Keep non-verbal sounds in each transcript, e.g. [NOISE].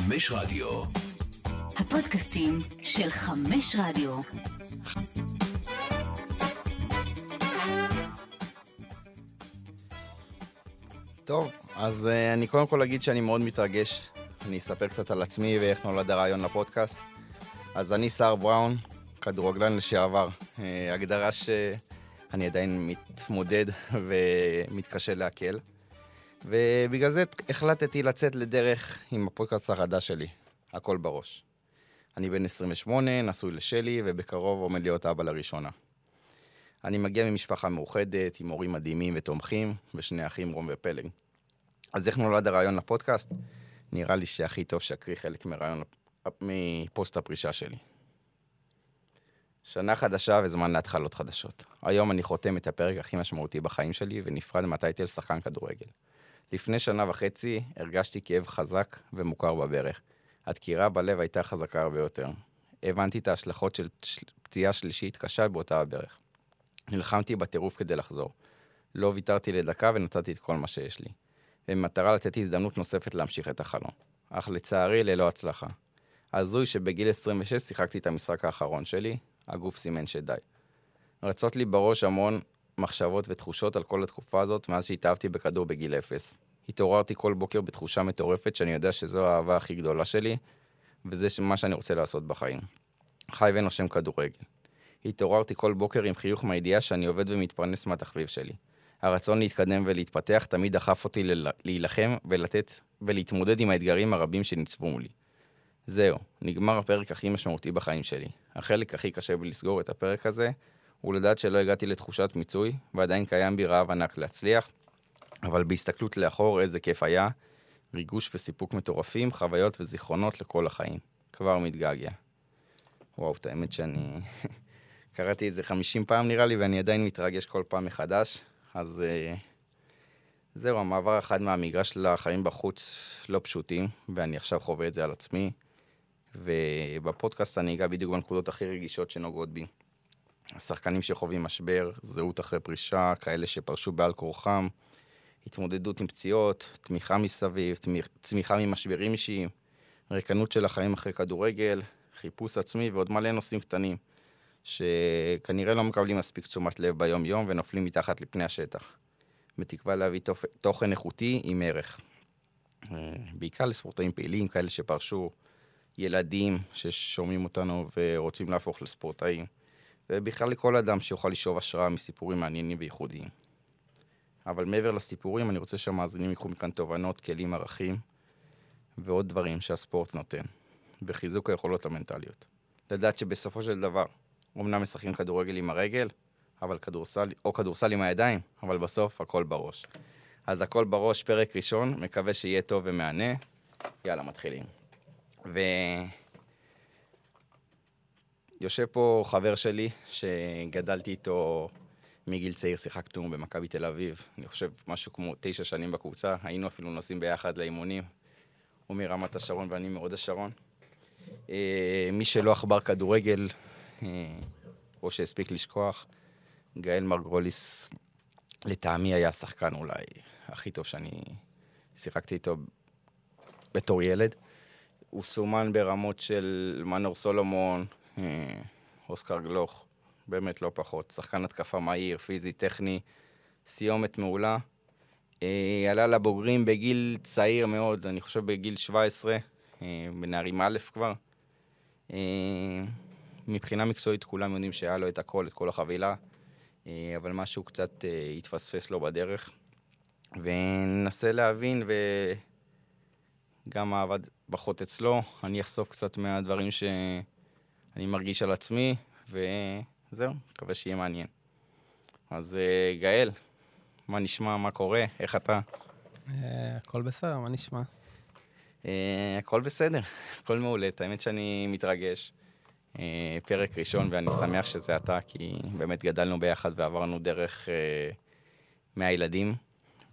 חמש רדיו. הפודקאסטים של חמש רדיו. טוב, אז uh, אני קודם כל אגיד שאני מאוד מתרגש. אני אספר קצת על עצמי ואיך נולד הרעיון לפודקאסט. אז אני סער בראון, כדורגלן לשעבר. Uh, הגדרה שאני עדיין מתמודד [LAUGHS] ומתקשה לעכל. ובגלל זה החלטתי לצאת לדרך עם הפודקאסט החדש שלי, הכל בראש. אני בן 28, נשוי לשלי, ובקרוב עומד להיות אבא לראשונה. אני מגיע ממשפחה מאוחדת, עם הורים מדהימים ותומכים, ושני אחים רום ופלג. אז איך נולד הרעיון לפודקאסט? נראה לי שהכי טוב שאקריא חלק מרעיון, מפוסט הפרישה שלי. שנה חדשה וזמן להתחלות חדשות. היום אני חותם את הפרק הכי משמעותי בחיים שלי, ונפרד מהטייטל שחקן כדורגל. לפני שנה וחצי הרגשתי כאב חזק ומוכר בברך. הדקירה בלב הייתה חזקה הרבה יותר. הבנתי את ההשלכות של פציעה שלישית קשה באותה הברך. נלחמתי בטירוף כדי לחזור. לא ויתרתי לדקה ונתתי את כל מה שיש לי. במטרה לתת הזדמנות נוספת להמשיך את החלום. אך לצערי, ללא הצלחה. הזוי שבגיל 26 שיחקתי את המשחק האחרון שלי, הגוף סימן שדי. רצות לי בראש המון מחשבות ותחושות על כל התקופה הזאת מאז שהתאהבתי בכדור בגיל אפס. התעוררתי כל בוקר בתחושה מטורפת שאני יודע שזו האהבה הכי גדולה שלי, וזה מה שאני רוצה לעשות בחיים. חי ונושם כדורגל. התעוררתי כל בוקר עם חיוך מהידיעה שאני עובד ומתפרנס מהתחביב שלי. הרצון להתקדם ולהתפתח תמיד דחף אותי להילחם ולתת ולהתמודד עם האתגרים הרבים שניצבו מולי. זהו, נגמר הפרק הכי משמעותי בחיים שלי. החלק הכי קשה בלסגור את הפרק הזה, הוא לדעת שלא הגעתי לתחושת מיצוי, ועדיין קיים בי רעב ענק להצליח, אבל בהסתכלות לאחור איזה כיף היה, ריגוש וסיפוק מטורפים, חוויות וזיכרונות לכל החיים. כבר מתגעגע. וואו, את האמת שאני... [LAUGHS] קראתי את זה 50 פעם נראה לי, ואני עדיין מתרגש כל פעם מחדש. אז uh, זהו, המעבר אחד מהמגרש לחיים בחוץ לא פשוטים, ואני עכשיו חווה את זה על עצמי. ובפודקאסט אני אגע בדיוק בנקודות הכי רגישות שנוגעות בי. השחקנים שחווים משבר, זהות אחרי פרישה, כאלה שפרשו בעל כורחם, התמודדות עם פציעות, תמיכה מסביב, צמיחה ממשברים אישיים, ריקנות של החיים אחרי כדורגל, חיפוש עצמי ועוד מלא נושאים קטנים, שכנראה לא מקבלים מספיק תשומת לב ביום-יום ונופלים מתחת לפני השטח. בתקווה להביא תוכן איכותי עם ערך. אה, בעיקר לספורטאים פעילים, כאלה שפרשו, ילדים ששומעים אותנו ורוצים להפוך לספורטאים. ובכלל לכל אדם שיוכל לשאוב השראה מסיפורים מעניינים וייחודיים. אבל מעבר לסיפורים, אני רוצה שהמאזינים ייקחו מכאן תובנות, כלים, ערכים ועוד דברים שהספורט נותן, וחיזוק היכולות המנטליות. לדעת שבסופו של דבר, אמנם משחקים כדורגל עם הרגל, אבל כדורסל, או כדורסל עם הידיים, אבל בסוף הכל בראש. אז הכל בראש, פרק ראשון, מקווה שיהיה טוב ומהנה. יאללה, מתחילים. ו... יושב פה חבר שלי, שגדלתי איתו מגיל צעיר, שיחקנו במכבי תל אביב, אני חושב משהו כמו תשע שנים בקבוצה, היינו אפילו נוסעים ביחד לאימונים, הוא מרמת השרון ואני מהוד השרון. אה, מי שלא עכבר כדורגל, אה, או שהספיק לשכוח, גאל מרגוליס, לטעמי היה השחקן אולי הכי טוב שאני שיחקתי איתו בתור ילד. הוא סומן ברמות של מנור סולומון, אוסקר גלוך, באמת לא פחות. שחקן התקפה מהיר, פיזי, טכני, סיומת מעולה. אה, עלה לבוגרים בגיל צעיר מאוד, אני חושב בגיל 17, אה, בנערים א' כבר. מבחינה מקצועית כולם יודעים שהיה לו את הכל, את כל החבילה, אבל משהו קצת התפספס לו בדרך. וננסה להבין, וגם עבד פחות אצלו, אני אחשוף קצת מהדברים ש... אני מרגיש על עצמי, וזהו, מקווה שיהיה מעניין. אז אה, גאל, מה נשמע, מה קורה, איך אתה? אה, הכל בסדר, מה נשמע? אה, הכל בסדר, [LAUGHS] הכל מעולה. האמת שאני מתרגש. פרק ראשון, ואני שמח שזה אתה, כי באמת גדלנו ביחד ועברנו דרך מהילדים,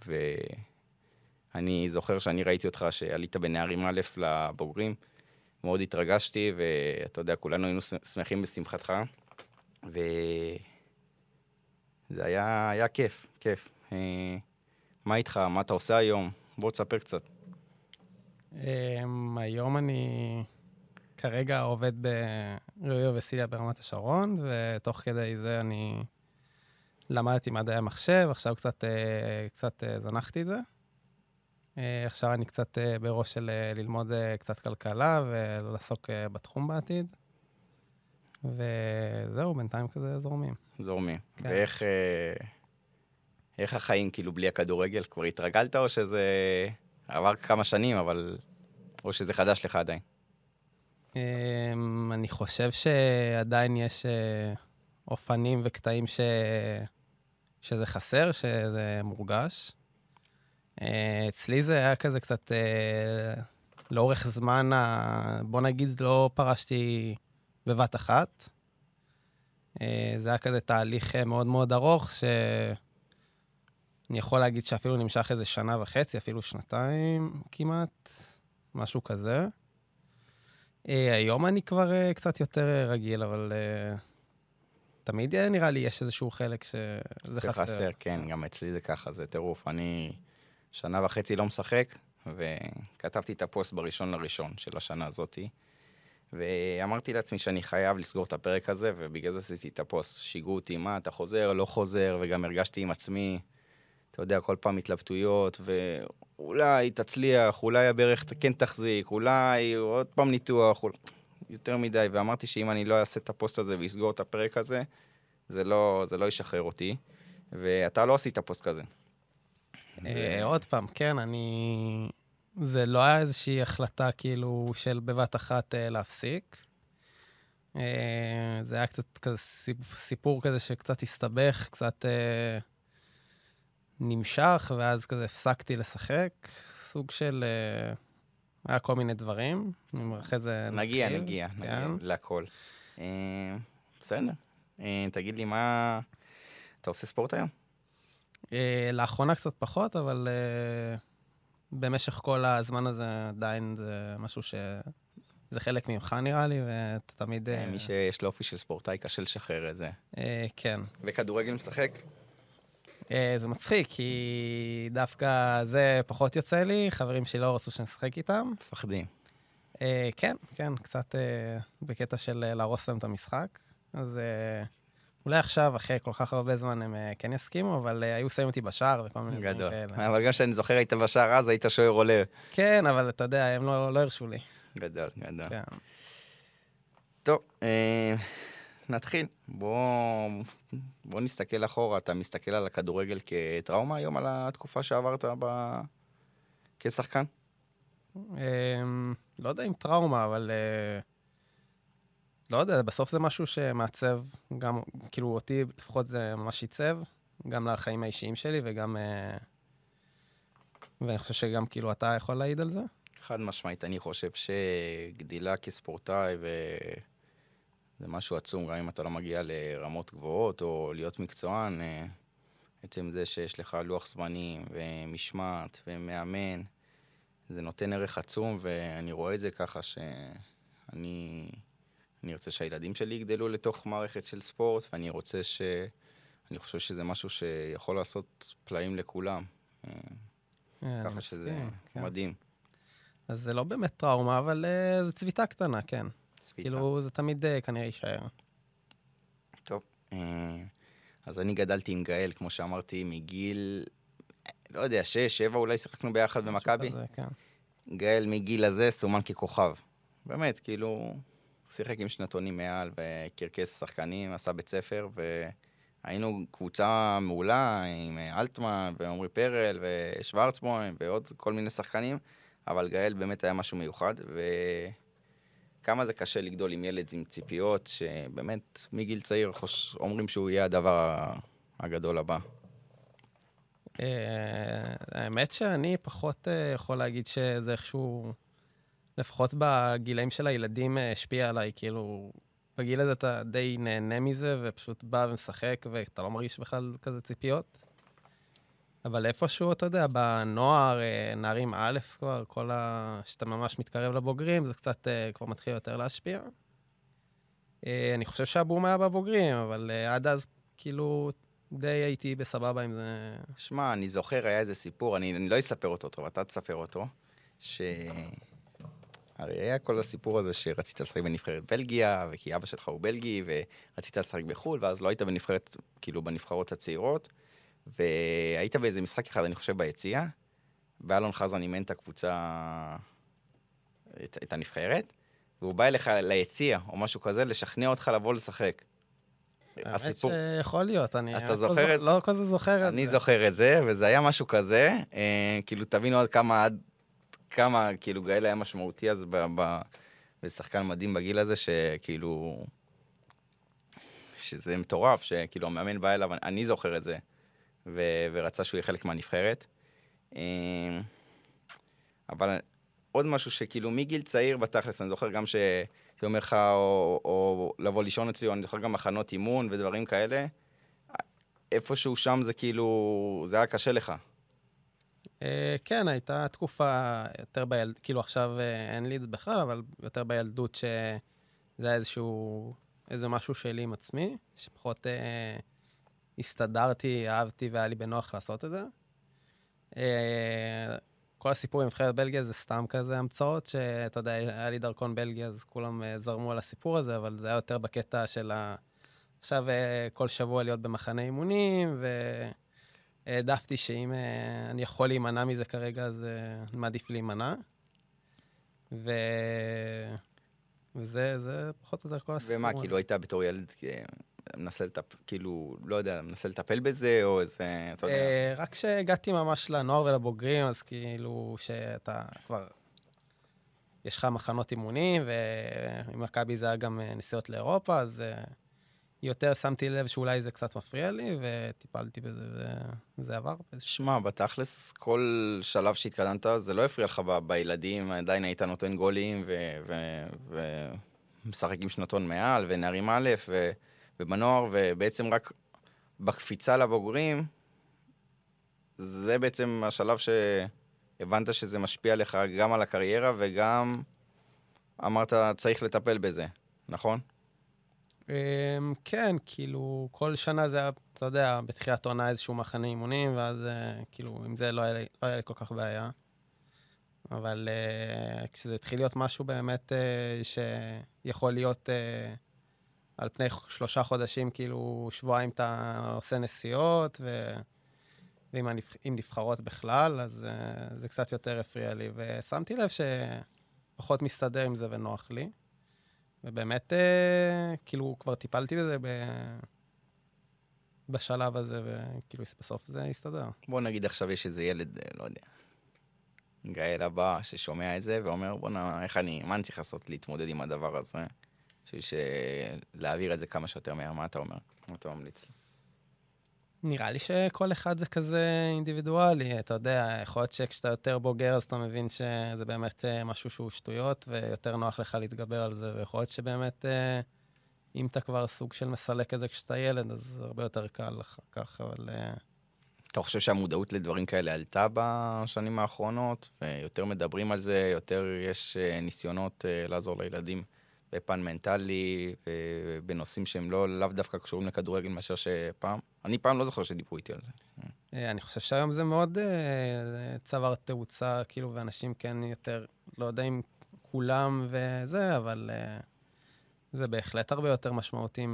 ואני זוכר שאני ראיתי אותך שעלית בנערים א' לבוגרים. מאוד התרגשתי, ואתה יודע, כולנו היינו שמחים בשמחתך, וזה היה, היה כיף, כיף. אה, מה איתך? מה אתה עושה היום? בוא תספר קצת. אמ, היום אני כרגע עובד בריאו וסיליה ברמת השרון, ותוך כדי זה אני למדתי מדעי המחשב, עכשיו קצת, אה, קצת אה, זנחתי את זה. אה, עכשיו אני קצת בראש של ללמוד קצת כלכלה ולעסוק בתחום בעתיד. וזהו, בינתיים כזה זורמים. זורמים. כן. ואיך איך החיים כאילו בלי הכדורגל? כבר התרגלת או שזה עבר כמה שנים, אבל... או שזה חדש לך עדיין? אמ, אני חושב שעדיין יש אופנים וקטעים ש... שזה חסר, שזה מורגש. אה, אצלי זה היה כזה קצת, אה, לאורך זמן, בוא נגיד, לא פרשתי בבת אחת. אה, זה היה כזה תהליך מאוד מאוד ארוך, שאני יכול להגיד שאפילו נמשך איזה שנה וחצי, אפילו שנתיים כמעט, משהו כזה. היום אני כבר קצת יותר רגיל, אבל תמיד נראה לי יש איזשהו חלק שזה חסר. חסר, כן, גם אצלי זה ככה, זה טירוף. אני שנה וחצי לא משחק, וכתבתי את הפוסט בראשון לראשון של השנה הזאתי, ואמרתי לעצמי שאני חייב לסגור את הפרק הזה, ובגלל זה עשיתי את הפוסט. שיגעו אותי, מה, אתה חוזר, לא חוזר, וגם הרגשתי עם עצמי, אתה יודע, כל פעם התלבטויות, ואולי תצליח, אולי הברך כן תחזיק, אולי עוד פעם ניתוח, אולי... יותר מדי, ואמרתי שאם אני לא אעשה את הפוסט הזה ואסגור את הפרק הזה, זה לא, זה לא ישחרר אותי. ואתה לא עשית פוסט כזה. אה, עוד פעם, כן, אני... זה לא היה איזושהי החלטה כאילו של בבת אחת אה, להפסיק. אה, זה היה קצת כזה סיפור כזה שקצת הסתבך, קצת נמשך, ואז כזה הפסקתי לשחק. סוג של... היה כל מיני דברים, אחרי זה נגיע, נתחיל. נגיע, כן. נגיע להכל. בסדר. תגיד לי, מה... אתה עושה ספורט היום? אה, לאחרונה קצת פחות, אבל במשך כל הזמן הזה עדיין זה משהו ש... זה חלק ממך נראה לי, ואתה תמיד... מי שיש לו אופי של ספורטאי, קשה לשחרר את זה. כן. וכדורגל משחק? אה, זה מצחיק, כי דווקא זה פחות יוצא לי, חברים שלי לא רצו שנשחק איתם. מפחדים. אה, כן, כן, קצת אה, בקטע של להרוס להם את המשחק. אז אולי עכשיו, אחרי כל כך הרבה זמן, הם כן יסכימו, אבל היו שמים אותי בשער וכל מיני דברים כאלה. גדול. אבל גם שאני זוכר, היית בשער אז, היית שוער עולה. כן, אבל אתה יודע, הם לא, לא הרשו לי. גדול, גדול. כן. טוב, נתחיל. בוא, בוא נסתכל אחורה. אתה מסתכל על הכדורגל כטראומה היום, על התקופה שעברת ב... כשחקן? אמ, לא יודע אם טראומה, אבל... אה, לא יודע, בסוף זה משהו שמעצב גם, כאילו אותי לפחות זה ממש עיצב, גם לחיים האישיים שלי וגם... אה, ואני חושב שגם כאילו אתה יכול להעיד על זה. חד משמעית, אני חושב שגדילה כספורטאי ו... זה משהו עצום, גם אם אתה לא מגיע לרמות גבוהות או להיות מקצוען, אה, עצם זה שיש לך לוח זמנים ומשמעת ומאמן, זה נותן ערך עצום, ואני רואה את זה ככה שאני אני רוצה שהילדים שלי יגדלו לתוך מערכת של ספורט, ואני רוצה ש... אני חושב שזה משהו שיכול לעשות פלאים לכולם. אה, אה, ככה שזה כן. מדהים. אז זה לא באמת טראומה, אבל uh, זו צביטה קטנה, כן. צפיתה. כאילו, זה תמיד כנראה יישאר. טוב, אז אני גדלתי עם גאל, כמו שאמרתי, מגיל, לא יודע, שש, שבע אולי שיחקנו ביחד במכבי. כן. גאל מגיל הזה סומן ככוכב. באמת, כאילו, שיחק עם שנתונים מעל וקרקס שחקנים, עשה בית ספר, והיינו קבוצה מעולה עם אלטמן ועמרי פרל ושוורצבוים ועוד כל מיני שחקנים, אבל גאל באמת היה משהו מיוחד, ו... כמה זה קשה לגדול עם ילד עם ציפיות, שבאמת מגיל צעיר חוש... אומרים שהוא יהיה הדבר הגדול הבא. אה, האמת שאני פחות אה, יכול להגיד שזה איכשהו, לפחות בגילאים של הילדים אה, השפיע עליי, כאילו, בגיל הזה אתה די נהנה מזה, ופשוט בא ומשחק, ואתה לא מרגיש בכלל כזה ציפיות. אבל איפשהו, אתה יודע, בנוער, אה, נערים א' כבר, כל ה... שאתה ממש מתקרב לבוגרים, זה קצת uh, כבר מתחיל יותר להשפיע. אני חושב שהבום היה בבוגרים, אבל עד אז, כאילו, די הייתי בסבבה עם זה. שמע, אני זוכר, היה איזה סיפור, אני, אני לא אספר אותו טוב, אתה תספר אותו, שהיה הרי היה כל הסיפור הזה שרצית לשחק בנבחרת בלגיה, וכי אבא שלך הוא בלגי, ורצית לשחק בחו"ל, ואז לא היית בנבחרת, כאילו בנבחרות הצעירות, והיית באיזה משחק אחד, אני חושב, ביציע, ואלון חזן אימן את הקבוצה, את, את הנבחרת, והוא בא אליך ליציע, או משהו כזה, לשכנע אותך לבוא לשחק. האמת שיכול להיות, אני אתה זוכר את... לא כל זה זוכר את זה. אני זוכר את זה, וזה היה משהו כזה, אה, כאילו, תבינו עד כמה, עד כמה, כאילו, גאל היה משמעותי אז ב... ב ושחקן מדהים בגיל הזה, שכאילו... שזה מטורף, שכאילו המאמן בא אליו, אני זוכר את זה, ו... ורצה שהוא יהיה חלק מהנבחרת. אה, אבל עוד משהו שכאילו מגיל צעיר בתכלס, אני זוכר גם ש... הייתי אומר לך, או, או לבוא לישון אצלי, או אני זוכר גם מחנות אימון ודברים כאלה. איפשהו שם זה כאילו, זה היה קשה לך. אה, כן, הייתה תקופה יותר בילדות, כאילו עכשיו אה, אין לי את זה בכלל, אבל יותר בילדות שזה היה איזשהו, איזה משהו שלי עם עצמי, שפחות אה, הסתדרתי, אהבתי והיה לי בנוח לעשות את זה. אה, כל הסיפור עם נבחרת בלגיה זה סתם כזה המצאות, שאתה יודע, היה לי דרכון בלגיה, אז כולם אה, זרמו על הסיפור הזה, אבל זה היה יותר בקטע של ה... עכשיו כל שבוע להיות במחנה אימונים, והעדפתי שאם אה, אני יכול להימנע מזה כרגע, אז אני מעדיף להימנע. ו... וזה זה פחות או יותר כל הסיפור. ומה, כאילו היית בתור ילד מנסה לטפל, כאילו, לא יודע, מנסה לטפל בזה, או איזה, אתה יודע. אה, רק כשהגעתי ממש לנוער ולבוגרים, אז כאילו, שאתה כבר... יש לך מחנות אימונים, וממכבי זה היה גם אה, נסיעות לאירופה, אז אה, יותר שמתי לב שאולי זה קצת מפריע לי, וטיפלתי בזה, וזה עבר. שמע, בתכלס, כל שלב שהתקדמת, זה לא הפריע לך ב- בילדים, עדיין היית נותן גולים, ומשחק עם שנתון מעל, ונערים א', ו... ובנוער, ובעצם רק בקפיצה לבוגרים, זה בעצם השלב שהבנת שזה משפיע לך גם על הקריירה וגם אמרת, צריך לטפל בזה, נכון? אמ, כן, כאילו, כל שנה זה היה, אתה יודע, בתחילת עונה איזשהו מחנה אימונים, ואז אה, כאילו, עם זה לא היה, לא היה לי כל כך בעיה. אבל uh, כשזה התחיל להיות משהו באמת uh, שיכול להיות uh, על פני שלושה חודשים, כאילו, שבועיים אתה עושה נסיעות, ו... ועם הנבח... נבחרות בכלל, אז uh, זה קצת יותר הפריע לי. ושמתי לב שפחות מסתדר עם זה ונוח לי. ובאמת, uh, כאילו, כבר טיפלתי בזה ב... בשלב הזה, וכאילו, בסוף זה הסתדר. בוא נגיד עכשיו יש איזה ילד, אה, לא יודע, גאל הבא ששומע את זה ואומר, בואנה, איך אני, מה אני צריך לעשות להתמודד עם הדבר הזה? בשביל להעביר את זה כמה שיותר מהר. מה אתה אומר? מה אתה ממליץ לי? נראה לי שכל אחד זה כזה אינדיבידואלי, אתה יודע, יכול להיות שכשאתה יותר בוגר אז אתה מבין שזה באמת אה, משהו שהוא שטויות ויותר נוח לך להתגבר על זה, ויכול להיות שבאמת אה, אם אתה כבר סוג של מסלק את זה כשאתה ילד, אז הרבה יותר קל אחר כך, אבל... אה, אתה חושב שהמודעות לדברים כאלה עלתה בשנים האחרונות, ויותר מדברים על זה, יותר יש ניסיונות לעזור לילדים? בפן מנטלי, בנושאים שהם לא, לאו דווקא קשורים לכדורגל מאשר שפעם. אני פעם לא זוכר שדיברו איתי על זה. אה, אני חושב שהיום זה מאוד אה, צבר תאוצה, כאילו, ואנשים כן יותר, לא יודע אם כולם וזה, אבל אה, זה בהחלט הרבה יותר משמעותי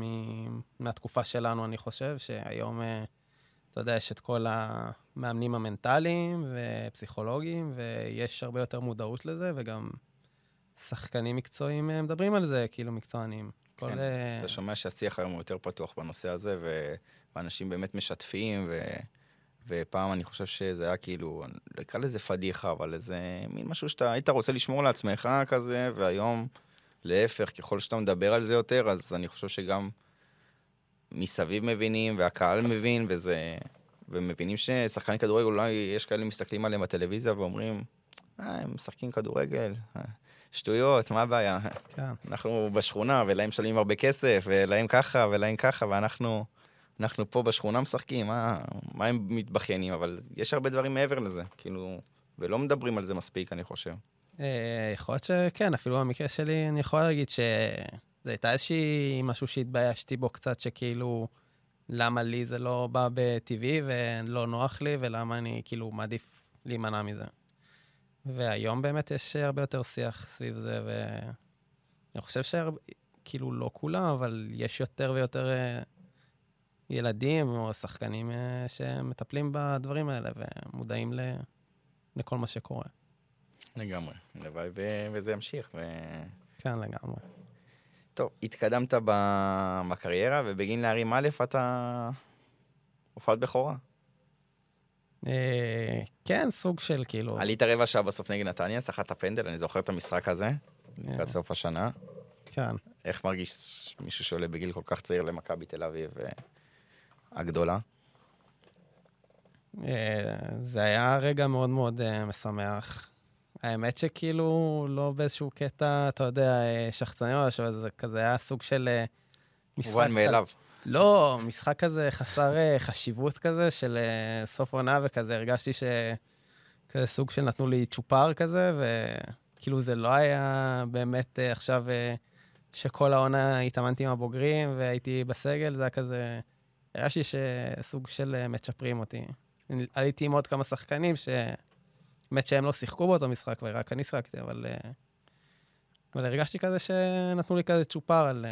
מהתקופה שלנו, אני חושב, שהיום, אתה יודע, יש את כל המאמנים המנטליים ופסיכולוגיים, ויש הרבה יותר מודעות לזה, וגם... שחקנים מקצועיים אה, מדברים על זה, כאילו מקצוענים. כן, כל, אה, אתה שומע שהשיח היום הוא יותר פתוח בנושא הזה, ו... ואנשים באמת משתפים, ו... ופעם אני חושב שזה היה כאילו, לא אקרא לזה פדיחה, אבל איזה מין משהו שאתה היית רוצה לשמור לעצמך כזה, והיום, להפך, ככל שאתה מדבר על זה יותר, אז אני חושב שגם מסביב מבינים, והקהל מבין, וזה... ומבינים ששחקני כדורגל, אולי יש כאלה מסתכלים עליהם בטלוויזיה ואומרים, אה, הם משחקים כדורגל, שטויות, מה הבעיה? כן. אנחנו בשכונה, ולהם משלמים הרבה כסף, ולהם ככה, ולהם ככה, ואנחנו אנחנו פה בשכונה משחקים, מה, מה הם מתבכיינים? אבל יש הרבה דברים מעבר לזה, כאילו, ולא מדברים על זה מספיק, אני חושב. אה, יכול להיות שכן, אפילו במקרה שלי, אני יכול להגיד שזה הייתה איזושהי משהו שהתביישתי בו קצת, שכאילו, למה לי זה לא בא בטבעי ולא נוח לי, ולמה אני כאילו מעדיף להימנע מזה. והיום באמת יש הרבה יותר שיח סביב זה, ואני חושב שכאילו לא כולם, אבל יש יותר ויותר אה, ילדים או שחקנים אה, שמטפלים בדברים האלה ומודעים ל... לכל מה שקורה. לגמרי. הלוואי ו- וזה ימשיך. ו... כן, לגמרי. טוב, התקדמת ב- בקריירה, ובגין להרים א' אתה הופעת בכורה. אה, כן, סוג של כאילו... עלית רבע שעה בסוף נגד נתניה, שחקת פנדל, אני זוכר את המשחק הזה, לקראת סוף השנה. כן. איך מרגיש מישהו שעולה בגיל כל כך צעיר למכבי תל אביב אה, הגדולה? אה, זה היה רגע מאוד מאוד אה, משמח. האמת שכאילו, לא באיזשהו קטע, אתה יודע, אה, שחצני או משהו, זה כזה היה סוג של אה, משחק... מובן מאליו. לא, משחק כזה חסר אה, חשיבות כזה, של אה, סוף עונה וכזה, הרגשתי ש... כזה סוג של נתנו לי צ'ופר כזה, וכאילו זה לא היה באמת אה, עכשיו שכל העונה התאמנתי עם הבוגרים והייתי בסגל, זה היה כזה... הרגשתי שסוג של מצ'פרים אותי. עליתי עם עוד כמה שחקנים ש... באמת שהם לא שיחקו באותו משחק ורק אני שיחקתי, אבל... אבל הרגשתי כזה שנתנו לי כזה צ'ופר על,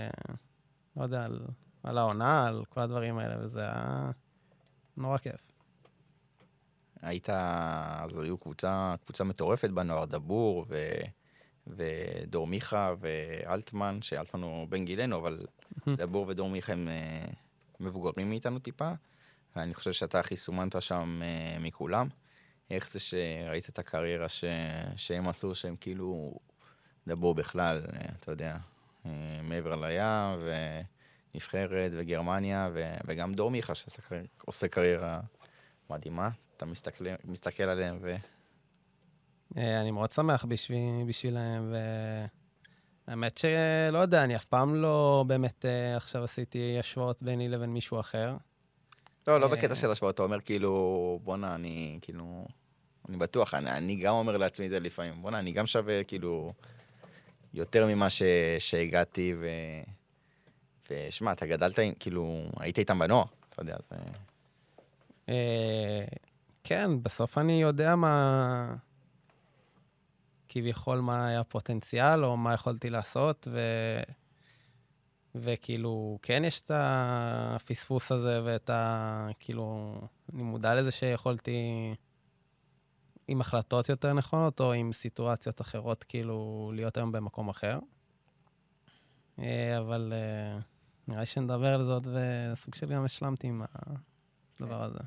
לא יודע, על, על העונה, על כל הדברים האלה, וזה היה נורא כיף. היית, אז היו קבוצה, קבוצה מטורפת בנוער, דבור ו, ודור מיכה ואלטמן, שאלטמן הוא בן גילנו, אבל דבור ודור מיכה הם אה, מבוגרים מאיתנו טיפה, ואני חושב שאתה הכי סומנת שם אה, מכולם. איך זה שראית את הקריירה ש, שהם עשו, שהם כאילו דבור בכלל, אה, אתה יודע, מעבר לים, ונבחרת, וגרמניה, ו, וגם דור מיכה שעושה קריירה מדהימה. אתה מסתכל, מסתכל עליהם ו... אה, אני מאוד שמח בשביל, בשבילהם, והאמת שלא יודע, אני אף פעם לא באמת אה, עכשיו עשיתי השוואות ביני לבין מישהו אחר. לא, לא אה. בקטע של השוואות, אתה אומר כאילו, בואנה, אני כאילו... אני בטוח, אני, אני גם אומר לעצמי את זה לפעמים, בואנה, אני גם שווה כאילו יותר ממה ש, שהגעתי, ו... ושמע, אתה גדלת, כאילו, היית איתם בנוער, אתה יודע, זה... אה, כן, בסוף אני יודע מה... כביכול מה היה הפוטנציאל, או מה יכולתי לעשות, ו... וכאילו, כן יש את הפספוס הזה ואת ה... כאילו, אני מודע לזה שיכולתי עם החלטות יותר נכונות, או עם סיטואציות אחרות, כאילו, להיות היום במקום אחר. אה, אבל אה, נראה לי שנדבר על זאת, וסוג של גם השלמתי עם הדבר הזה.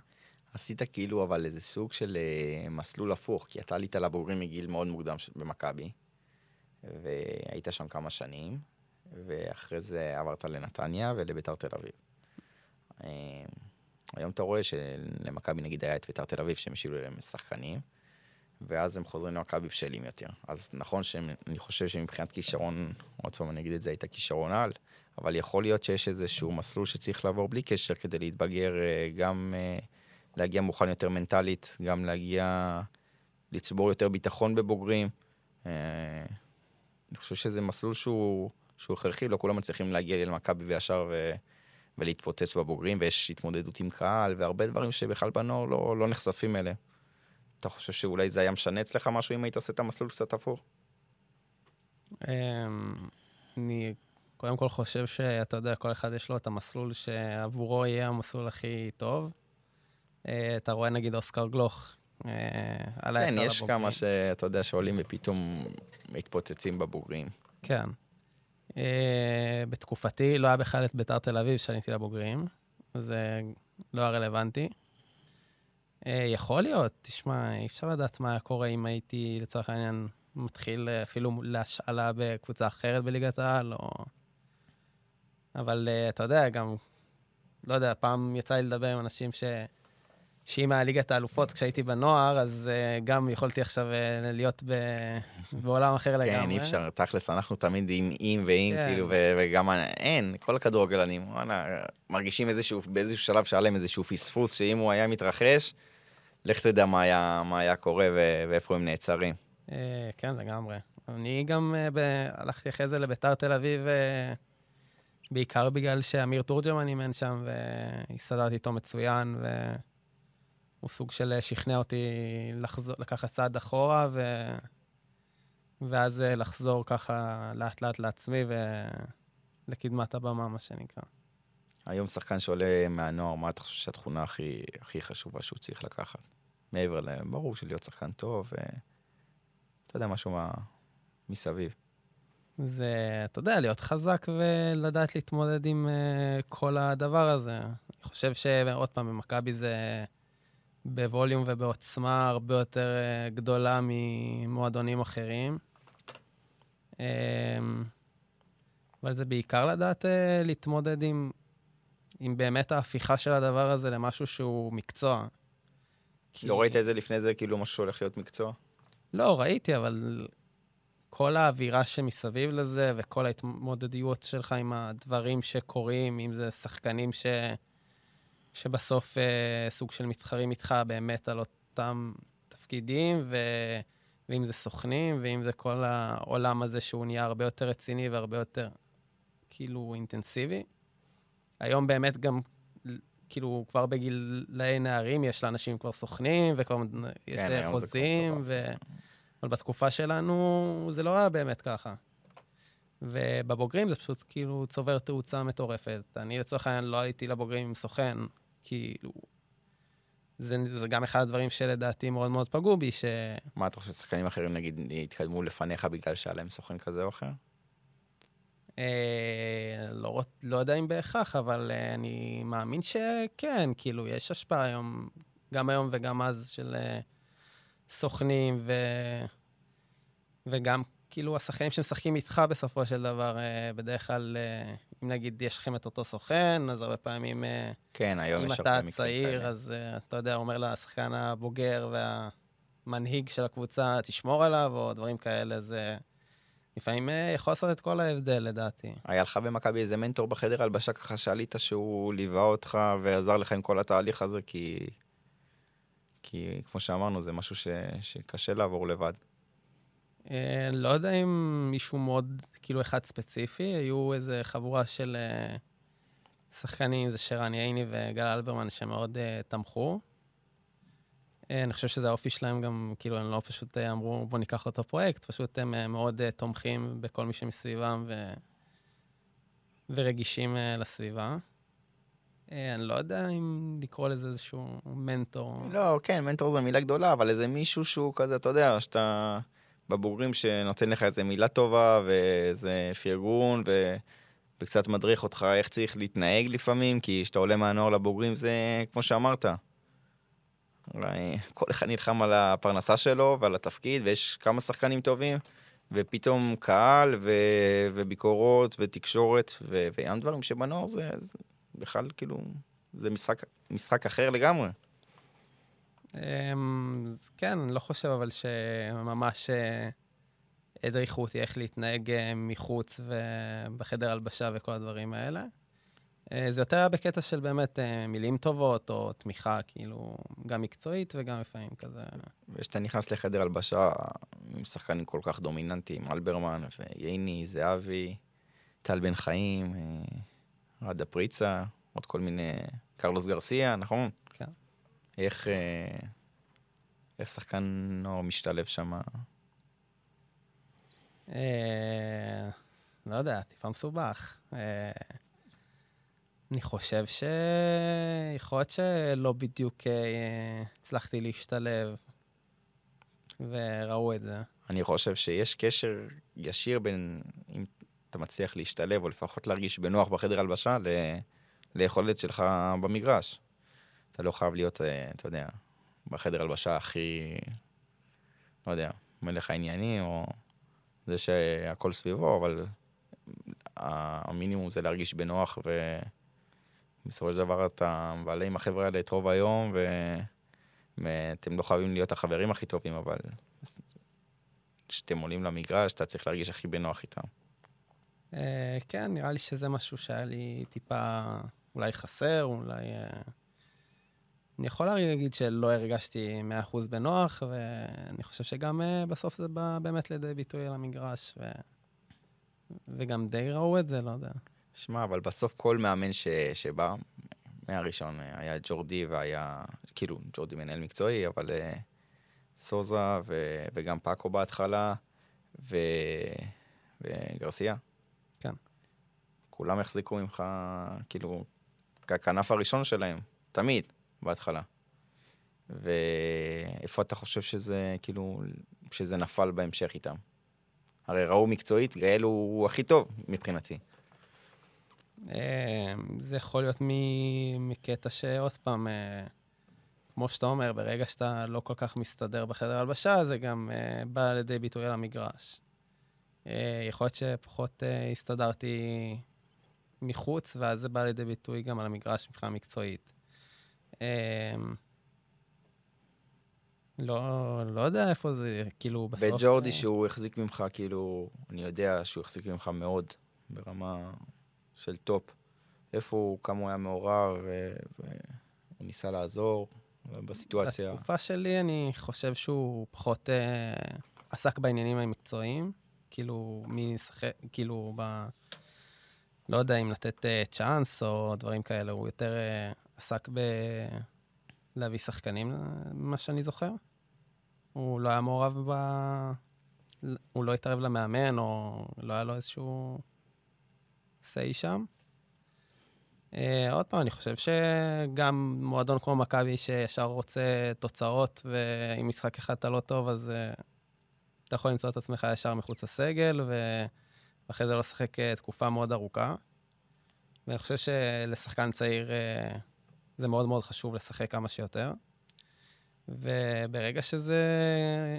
עשית כאילו, אבל איזה סוג של אה, מסלול הפוך, כי אתה עלית לבוגרים מגיל מאוד מוקדם ש- במכבי, והיית שם כמה שנים, ואחרי זה עברת לנתניה ולביתר תל אביב. אה, היום אתה רואה שלמכבי נגיד היה את ביתר תל אביב שהם השאילו להם שחקנים, ואז הם חוזרים למכבי בשלים יותר. אז נכון שאני חושב שמבחינת כישרון, עוד פעם אני אגיד את זה, היית כישרון על, אבל יכול להיות שיש איזשהו מסלול שצריך לעבור בלי קשר כדי להתבגר, אה, גם אה, להגיע מוכן יותר מנטלית, גם להגיע, לצבור יותר ביטחון בבוגרים. אה, אני חושב שזה מסלול שהוא, שהוא הכרחי, לא כולם מצליחים להגיע למכבי וישר ו, ולהתפוצץ בבוגרים, ויש התמודדות עם קהל, והרבה דברים שבכלל בנוער לא, לא נחשפים אליהם. אתה חושב שאולי זה היה משנה אצלך משהו אם היית עושה את המסלול קצת הפוך? אמ, אני קודם כל חושב שאתה יודע, כל אחד יש לו את המסלול שעבורו יהיה המסלול הכי טוב. אה, אתה רואה נגיד אוסקר גלוך, אה, עלה כן, יש לבוגרים. כמה שאתה יודע שעולים ופתאום מתפוצצים בבוגרים. כן. אה, בתקופתי לא היה בכלל את ביתר תל אביב שעליתי לבוגרים, זה לא היה רלוונטי. אה, יכול להיות, תשמע, אי אפשר לדעת מה היה קורה אם הייתי, לצורך העניין, מתחיל אפילו להשאלה בקבוצה אחרת בליגת העל, או... אבל אה, אתה יודע, גם, לא יודע, פעם יצא לי לדבר עם אנשים ש... שאם היה ליגת האלופות כשהייתי בנוער, אז uh, גם יכולתי עכשיו uh, להיות ב... בעולם אחר לגמרי. כן, אי אפשר, תכלס, אנחנו תמיד עם אם ואם, כן. כאילו, ו- וגם אין, כל הכדורגלנים, וואלה, מרגישים איזשהו, באיזשהו שלב שהיה להם איזשהו פספוס, שאם הוא היה מתרחש, לך תדע מה היה, מה היה קורה ו- ואיפה הם נעצרים. אה, כן, לגמרי. אני גם אה, ב... הלכתי אחרי זה לביתר תל אביב, אה, בעיקר בגלל שאמיר תורג'מן אימן שם, והסתדרתי איתו מצוין, הוא סוג של אה, שכנע אותי לחזור, לקחת צעד אחורה, ו... ואז אה, לחזור ככה לאט-לאט לעצמי ולקדמת הבמה, מה שנקרא. היום שחקן שעולה מהנוער, מה אתה חושב שהתכונה הכי, הכי חשובה שהוא צריך לקחת? מעבר ל... ברור שלהיות שחקן טוב, ו... אתה יודע, משהו מה... מסביב. זה, אתה יודע, להיות חזק ולדעת להתמודד עם uh, כל הדבר הזה. אני חושב שעוד פעם, במכבי זה בווליום ובעוצמה הרבה יותר uh, גדולה ממועדונים אחרים. Um, אבל זה בעיקר לדעת uh, להתמודד עם, עם באמת ההפיכה של הדבר הזה למשהו שהוא מקצוע. כי... לא ראית את זה לפני זה, כאילו משהו שהולך להיות מקצוע? לא, ראיתי, אבל כל האווירה שמסביב לזה, וכל ההתמודדויות שלך עם הדברים שקורים, אם זה שחקנים ש... שבסוף אה, סוג של מתחרים איתך באמת על אותם תפקידים, ו... ואם זה סוכנים, ואם זה כל העולם הזה שהוא נהיה הרבה יותר רציני והרבה יותר כאילו אינטנסיבי. היום באמת גם, כאילו, כבר בגילאי נערים יש לאנשים כבר סוכנים, וכבר יש כן, חוזים, ו... אבל בתקופה שלנו זה לא היה באמת ככה. ובבוגרים זה פשוט כאילו צובר תאוצה מטורפת. אני לצורך העניין לא עליתי לבוגרים עם סוכן, כאילו... זה, זה גם אחד הדברים שלדעתי מאוד מאוד פגעו בי, ש... מה אתה חושב, שחקנים אחרים נגיד התקדמו לפניך בגלל שהיה להם סוכן כזה או אחר? אה, לא, לא יודע אם בהכרח, אבל אה, אני מאמין שכן, כאילו, יש השפעה היום, גם היום וגם אז, של אה, סוכנים, ו... וגם כאילו השחקנים שמשחקים איתך בסופו של דבר, אה, בדרך כלל, אה, אם נגיד יש לכם את אותו סוכן, אז הרבה פעמים, אה, כן, היום יש הרבה מקרים כאלה. אם אתה צעיר, אז אתה יודע, אומר לשחקן הבוגר והמנהיג של הקבוצה, תשמור עליו, או דברים כאלה, זה לפעמים יכול לעשות את כל ההבדל, לדעתי. היה לך במכבי איזה מנטור בחדר הלבשה ככה שעלית שהוא ליווה אותך ועזר לך עם כל התהליך הזה, כי... כי כמו שאמרנו, זה משהו ש... שקשה לעבור לבד. אה, לא יודע אם מישהו מאוד, כאילו אחד ספציפי, היו איזה חבורה של אה, שחקנים, זה שרן ייני וגל אלברמן, שמאוד אה, תמכו. אני חושב שזה האופי שלהם גם, כאילו, הם לא פשוט אמרו, בוא ניקח אותו פרויקט, פשוט הם מאוד תומכים בכל מי שמסביבם ו... ורגישים לסביבה. אני לא יודע אם לקרוא לזה איזשהו מנטור. לא, כן, מנטור זו מילה גדולה, אבל איזה מישהו שהוא כזה, אתה יודע, שאתה... בבוגרים שנותן לך איזה מילה טובה ואיזה פרגון ו... וקצת מדריך אותך איך צריך להתנהג לפעמים, כי כשאתה עולה מהנוער לבוגרים זה כמו שאמרת. כל אחד נלחם על הפרנסה שלו ועל התפקיד, ויש כמה שחקנים טובים, ופתאום קהל ו... וביקורות ותקשורת, ו... וים דברים שבנוער זה, זה בכלל כאילו, זה משחק, משחק אחר לגמרי. אמ, כן, אני לא חושב אבל שממש אה, הדריכו אותי איך להתנהג אה, מחוץ ובחדר הלבשה וכל הדברים האלה. אה, זה יותר היה בקטע של באמת מילים טובות או תמיכה, כאילו, גם מקצועית וגם לפעמים כזה. וכשאתה נכנס לחדר הלבשה עם שחקנים כל כך דומיננטיים, אלברמן וייני, זהבי, טל בן חיים, רדה פריצה, עוד כל מיני, קרלוס גרסיה, נכון? איך, אה, איך שחקן נוער משתלב שם? אה, לא יודע, טיפה מסובך. אה, אני חושב שיכול להיות שלא בדיוק הצלחתי להשתלב, וראו את זה. אני חושב שיש קשר ישיר בין אם אתה מצליח להשתלב, או לפחות להרגיש בנוח בחדר הלבשה, ל... ליכולת שלך במגרש. אתה לא חייב להיות, אה, אתה יודע, בחדר הלבשה הכי, לא יודע, מלך העניינים, או זה שהכל סביבו, אבל המינימום זה להרגיש בנוח, ובסופו של דבר אתה מבלה עם החבר'ה האלה את רוב היום, ואתם לא חייבים להיות החברים הכי טובים, אבל כשאתם עולים למגרש, אתה צריך להרגיש הכי בנוח איתם. אה, כן, נראה לי שזה משהו שהיה לי טיפה אולי חסר, אולי... אה, אני יכול להגיד שלא הרגשתי 100% בנוח, ואני חושב שגם uh, בסוף זה בא באמת לידי ביטוי על המגרש, ו... וגם די ראו את זה, לא יודע. שמע, אבל בסוף כל מאמן ש... שבא, מהראשון היה ג'ורדי והיה כאילו, ג'ורדי מנהל מקצועי, אבל uh, סוזה ו, וגם פאקו בהתחלה, ו, וגרסיה. כולם החזיקו ממך, כאילו, ככנף הראשון שלהם, תמיד, בהתחלה. ואיפה אתה חושב שזה, כאילו, שזה נפל בהמשך איתם? הרי ראו מקצועית, גאל הוא הכי טוב מבחינתי. אה, זה יכול להיות מקטע שעוד פעם, אה, כמו שאתה אומר, ברגע שאתה לא כל כך מסתדר בחדר הלבשה, זה גם אה, בא לידי ביטוי על המגרש. יכול להיות שפחות הסתדרתי מחוץ, ואז זה בא לידי ביטוי גם על המגרש מבחינה מקצועית. לא, לא יודע איפה זה, כאילו, בסוף... וג'ורדי, שהוא החזיק ממך, כאילו, אני יודע שהוא החזיק ממך מאוד, ברמה של top. איפה הוא, כמה הוא היה מעורר, והוא ניסה לעזור בסיטואציה. בתקופה שלי, אני חושב שהוא פחות אה, עסק בעניינים המקצועיים. כאילו, מי ישחק, כאילו, ב... לא יודע אם לתת אה, צ'אנס או דברים כאלה, הוא יותר אה, עסק ב... להביא שחקנים, ממה שאני זוכר. הוא לא היה מעורב ב... הוא לא התערב למאמן, או לא היה לו איזשהו say שם. Uh, עוד פעם, אני חושב שגם מועדון כמו מכבי, שישר רוצה תוצאות, ואם משחק אחד אתה לא טוב, אז uh, אתה יכול למצוא את עצמך ישר מחוץ לסגל, ואחרי זה לא לשחק uh, תקופה מאוד ארוכה. ואני חושב שלשחקן צעיר uh, זה מאוד מאוד חשוב לשחק כמה שיותר. וברגע שזה,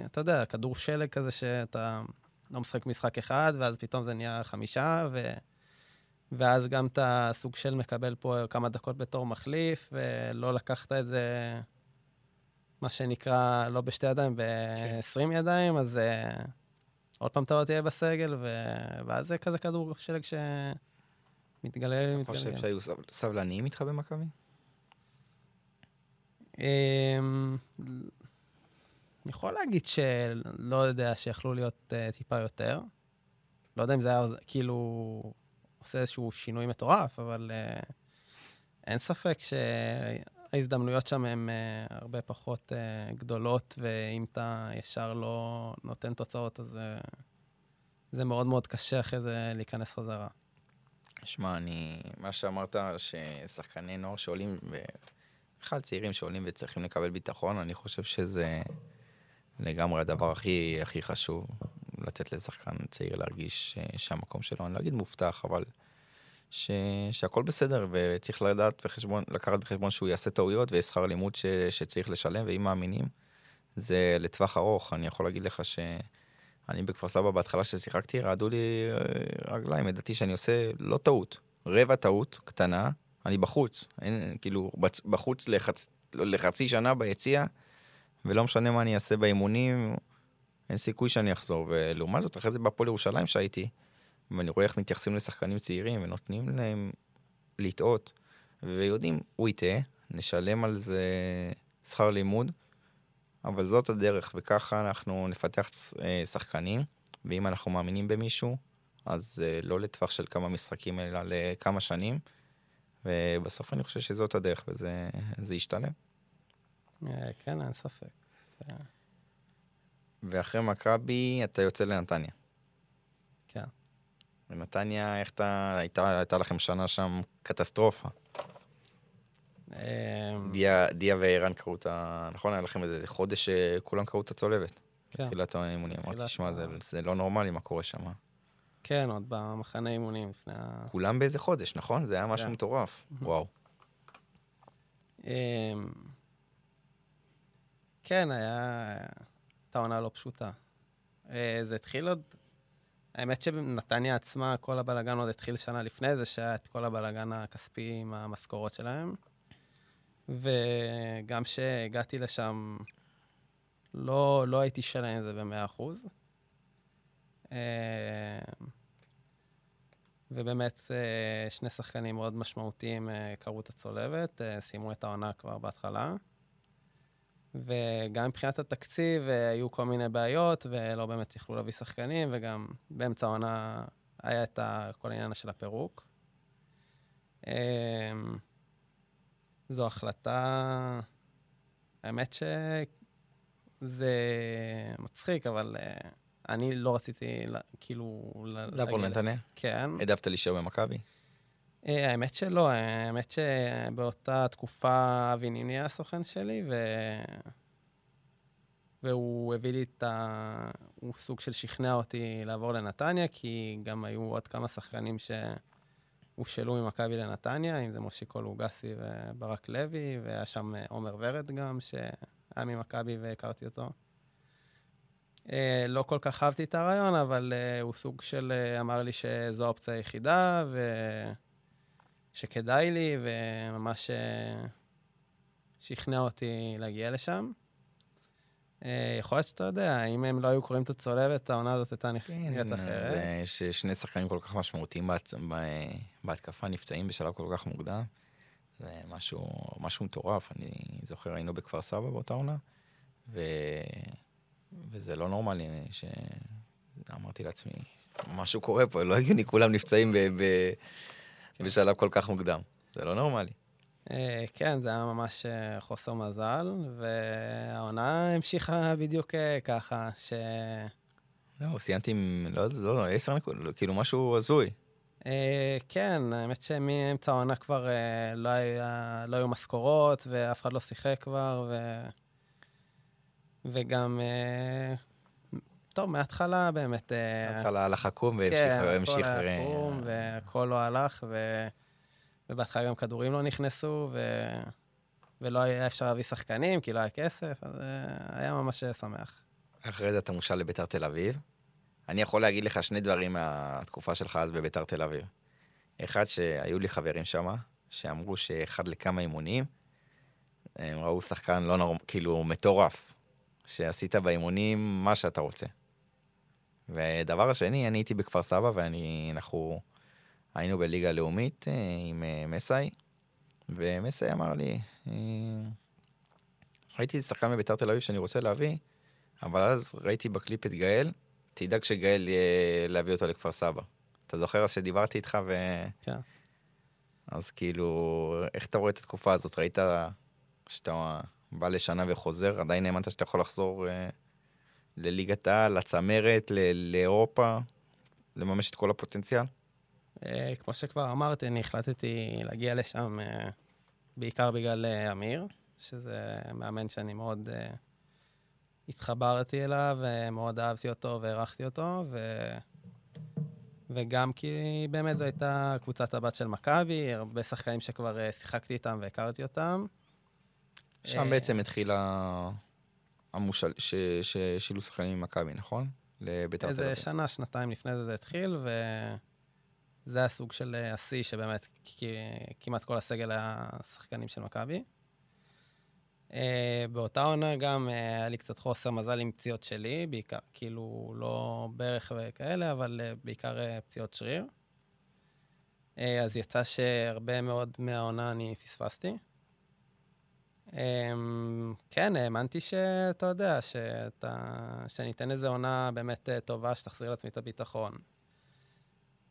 אתה יודע, כדור שלג כזה שאתה לא משחק משחק אחד, ואז פתאום זה נהיה חמישה, ו... ואז גם אתה סוג של מקבל פה כמה דקות בתור מחליף, ולא לקחת את זה, מה שנקרא, לא בשתי ידיים, ב-20 כן. ידיים, אז uh, עוד פעם אתה לא תהיה בסגל, ו... ואז זה כזה כדור שלג שמתגלה. אתה חושב שהיו סבלניים איתך במכבי? אמ, אני יכול להגיד שלא יודע, שיכלו להיות uh, טיפה יותר. לא יודע אם זה היה כאילו עושה איזשהו שינוי מטורף, אבל uh, אין ספק שההזדמנויות שם הן uh, הרבה פחות uh, גדולות, ואם אתה ישר לא נותן תוצאות, אז uh, זה מאוד מאוד קשה אחרי זה להיכנס חזרה. שמע, אני... מה שאמרת, ששחקני נוער שעולים בכלל צעירים שעולים וצריכים לקבל ביטחון, אני חושב שזה לגמרי הדבר הכי, הכי חשוב, לתת לשחקן צעיר להרגיש שהמקום שלו, אני לא אגיד מובטח, אבל ש, שהכל בסדר, וצריך לדעת בחשבון, לקחת בחשבון שהוא יעשה טעויות ויש שכר לימוד ש, שצריך לשלם, ואם מאמינים, זה לטווח ארוך. אני יכול להגיד לך שאני בכפר סבא בהתחלה ששיחקתי, רעדו לי אה, רגליים, ידעתי שאני עושה לא טעות, רבע טעות קטנה, אני בחוץ, אין, כאילו, בחוץ לחצ, לחצי שנה ביציע, ולא משנה מה אני אעשה באימונים, אין סיכוי שאני אחזור. ולעומת זאת, אחרי זה בהפועל ירושלים שהייתי, ואני רואה איך מתייחסים לשחקנים צעירים, ונותנים להם לטעות, ויודעים, הוא יטעה, נשלם על זה שכר לימוד, אבל זאת הדרך, וככה אנחנו נפתח אה, שחקנים, ואם אנחנו מאמינים במישהו, אז אה, לא לטווח של כמה משחקים, אלא לכמה שנים. ובסוף אני חושב שזאת הדרך, וזה ישתלם. אה, כן, אין ספק. ואחרי מכבי אתה יוצא לנתניה. בנתניה, איך אתה, הייתה, הייתה לכם שנה שם קטסטרופה. אמ, דיה, דיה וערן קראו את ה... נכון, היה לכם איזה חודש שכולם קראו את הצולבת. כן. בתחילת האימונים. אמרתי, תשמע, זה, זה לא נורמלי מה קורה שם. כן, עוד במחנה אימונים לפני ה... כולם באיזה חודש, נכון? זה היה משהו כן. מטורף. וואו. אמ, כן, היה... הייתה עונה לא פשוטה. אה, זה התחיל עוד... האמת שבנתניה עצמה, כל הבלאגן עוד התחיל שנה לפני זה, שהיה את כל הבלאגן הכספי עם המשכורות שלהם. וגם כשהגעתי לשם, לא, לא הייתי שלם עם זה במאה אחוז. אה, ובאמת אה, שני שחקנים מאוד משמעותיים אה, קראו את הצולבת, סיימו את העונה כבר בהתחלה. וגם מבחינת התקציב היו כל מיני בעיות, ולא באמת יכלו להביא שחקנים, וגם באמצע העונה היה את כל העניין של הפירוק. זו החלטה האמת שזה מצחיק, אבל אה, אני לא רציתי, כאילו... לעבור לנתניה? כן. העדפת להישאר במכבי? אה, האמת שלא, האמת שבאותה תקופה אבי ניני היה הסוכן שלי, ו... והוא הביא לי את ה... הוא סוג של שכנע אותי לעבור לנתניה, כי גם היו עוד כמה שחקנים שהושאלו ממכבי לנתניה, אם זה מושיקו לוגסי וברק לוי, והיה שם אה, עומר ורד גם, שהיה ממכבי והכרתי אותו. אה, לא כל כך אהבתי את הרעיון, אבל הוא סוג של אמר לי שזו האופציה היחידה, ו... שכדאי לי, וממש אה, שכנע אותי להגיע לשם. אה, יכול להיות שאתה יודע, אם הם לא היו קוראים את הצולבת, העונה הזאת הייתה נכ- נראית אחרת. זה ששני שחקנים כל כך משמעותיים בהתקפה נפצעים בשלב כל כך מוקדם. זה משהו, משהו מטורף. אני זוכר, היינו בכפר סבא באותה עונה, ו... וזה לא נורמלי ש... אמרתי לעצמי, משהו קורה פה, לא הגיוני, כולם נפצעים ב... ב... בשלב כל כך מוקדם. זה לא נורמלי. אה, כן, זה היה ממש אה, חוסר מזל, והעונה המשיכה בדיוק אה, ככה, ש... לא, סיימתי עם, לא יודע, לא, עשר נקודות, כאילו משהו הזוי. כן, האמת שמאמצע העונה כבר לא, היה, לא היו משכורות, ואף אחד לא שיחק כבר, ו... וגם, טוב, מההתחלה באמת... אה, בהתחלה הלך עקום כן, והמשיך... הכל המשיך, היה אה, עקום, והכל לא הלך, ו... ובהתחלה גם כדורים לא נכנסו, ו... ולא היה אפשר להביא שחקנים, כי לא היה כסף, אז אה, היה ממש שמח. אחרי זה אתה מושל לביתר תל אביב. אני יכול להגיד לך שני דברים מהתקופה שלך אז בביתר תל אביב. אחד, שהיו לי חברים שם, שאמרו שאחד לכמה אימונים, הם ראו שחקן לא נורמ... כאילו מטורף, שעשית באימונים מה שאתה רוצה. ודבר השני, אני הייתי בכפר סבא ואני, אנחנו היינו בליגה הלאומית אה, עם אה, מסאי, ומסאי אמר לי, אה, ראיתי שחקן בביתר תל אביב שאני רוצה להביא, אבל אז ראיתי בקליפ את גאל, תדאג שגאל יהיה להביא אותו לכפר סבא. אתה זוכר אז שדיברתי איתך ו... כן. אז כאילו, איך אתה רואה את התקופה הזאת? ראית שאתה בא לשנה וחוזר, עדיין האמנת שאתה יכול לחזור אה, לליגת העל, לצמרת, לאירופה, לממש את כל הפוטנציאל? אה, כמו שכבר אמרתי, אני החלטתי להגיע לשם אה, בעיקר בגלל אה, אמיר, שזה מאמן שאני מאוד התחברתי אליו, ומאוד אהבתי אותו והערכתי אותו, ו... וגם כי באמת זו הייתה קבוצת הבת של מכבי, הרבה שחקנים שכבר שיחקתי איתם והכרתי אותם. שם בעצם התחילה המושל... ש... ששילו שחקנים ממכבי, נכון? לביתר תל איזה אביב. שנה, שנתיים לפני זה זה התחיל, וזה היה סוג של אה, השיא שבאמת כי- כמעט כל הסגל היה שחקנים של מכבי. אה, באותה עונה גם אה, היה לי קצת חוסר מזל עם פציעות שלי, בעיקר, כאילו לא ברך וכאלה, אבל אה, בעיקר אה, פציעות שריר. אה, אז יצא שהרבה מאוד מהעונה אני פספסתי. אמ, כן, האמנתי שאתה יודע, שאתה, שאני אתן איזו עונה באמת אה, טובה, שתחזיר לעצמי את הביטחון.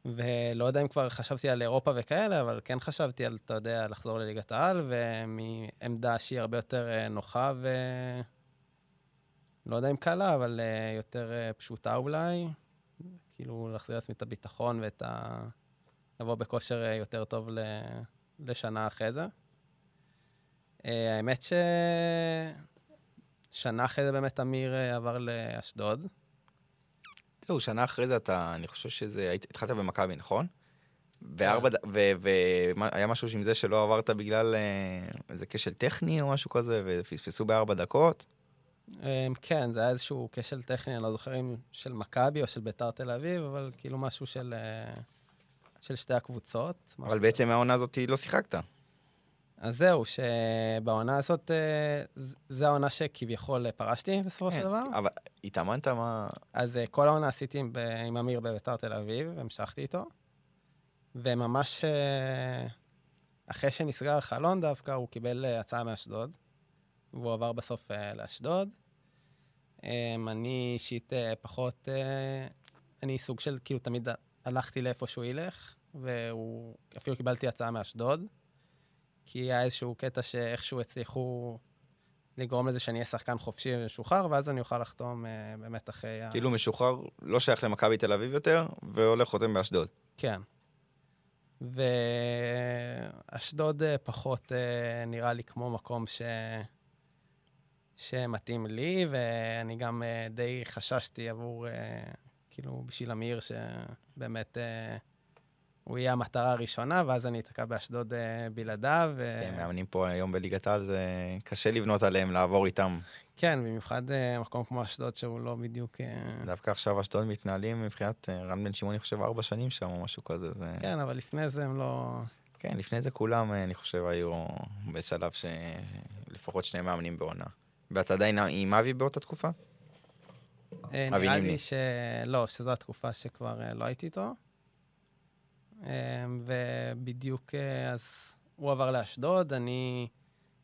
ולא יודע אם כבר חשבתי על אירופה וכאלה, אבל כן חשבתי על, אתה יודע, לחזור לליגת העל, ומעמדה שהיא הרבה יותר אה, נוחה ו... לא יודע אם קלה, אבל אה, יותר פשוטה אולי. כאילו, להחזיר לעצמי את הביטחון ואת ה... לבוא בכושר יותר טוב ל... לשנה אחרי זה. אה, האמת ש... שנה אחרי זה באמת אמיר אה, עבר לאשדוד. זהו, שנה אחרי זה אתה, אני חושב שזה, התחלת במכבי, נכון? כן. וארבע, והיה משהו עם זה שלא עברת בגלל אה, איזה כשל טכני או משהו כזה, ופספסו בארבע דקות. כן, זה היה איזשהו כשל טכני, אני לא זוכר אם של מכבי או של ביתר תל אביב, אבל כאילו משהו של, של שתי הקבוצות. אבל בעצם העונה הזאת לא שיחקת. אז זהו, שבעונה הזאת, אה, זו העונה שכביכול פרשתי בסופו של דבר. אבל התאמנת מה... אז אה, כל העונה עשיתי עם, ב- עם אמיר בביתר תל אביב, המשכתי איתו. וממש אה, אחרי שנסגר החלון דווקא, הוא קיבל אה, הצעה מאשדוד, והוא עבר בסוף אה, לאשדוד. אה, אני אישית אה, פחות, אה, אני סוג של, כאילו, תמיד הלכתי לאיפה שהוא ילך, והוא, אפילו קיבלתי הצעה מאשדוד, כי היה איזשהו קטע שאיכשהו הצליחו לגרום לזה שאני אהיה שחקן חופשי ומשוחרר, ואז אני אוכל לחתום אה, באמת אחרי ה... כאילו משוחרר, לא שייך למכבי תל אביב יותר, והולך חותם באשדוד. כן. ואשדוד אה, פחות אה, נראה לי כמו מקום ש... שמתאים לי, ואני גם אה, די חששתי עבור, אה, כאילו, בשביל אמיר, שבאמת אה, הוא יהיה המטרה הראשונה, ואז אני אתקע באשדוד אה, בלעדיו. ו... כן, מאמנים פה היום בליגת העל, זה קשה לבנות עליהם, לעבור איתם. כן, במיוחד אה, מקום כמו אשדוד, שהוא לא בדיוק... אה, דווקא עכשיו אשדוד מתנהלים מבחינת רן בן שמעון, אני חושב, ארבע שנים שם או משהו כזה. זה... כן, אבל לפני זה הם לא... כן, לפני זה כולם, אני חושב, היו בשלב שלפחות שני מאמנים בעונה. ואתה עדיין עם אבי באותה תקופה? אה, נראה. לי שלא, שזו התקופה שכבר לא הייתי איתו. אה, ובדיוק אה, אז הוא עבר לאשדוד, אני...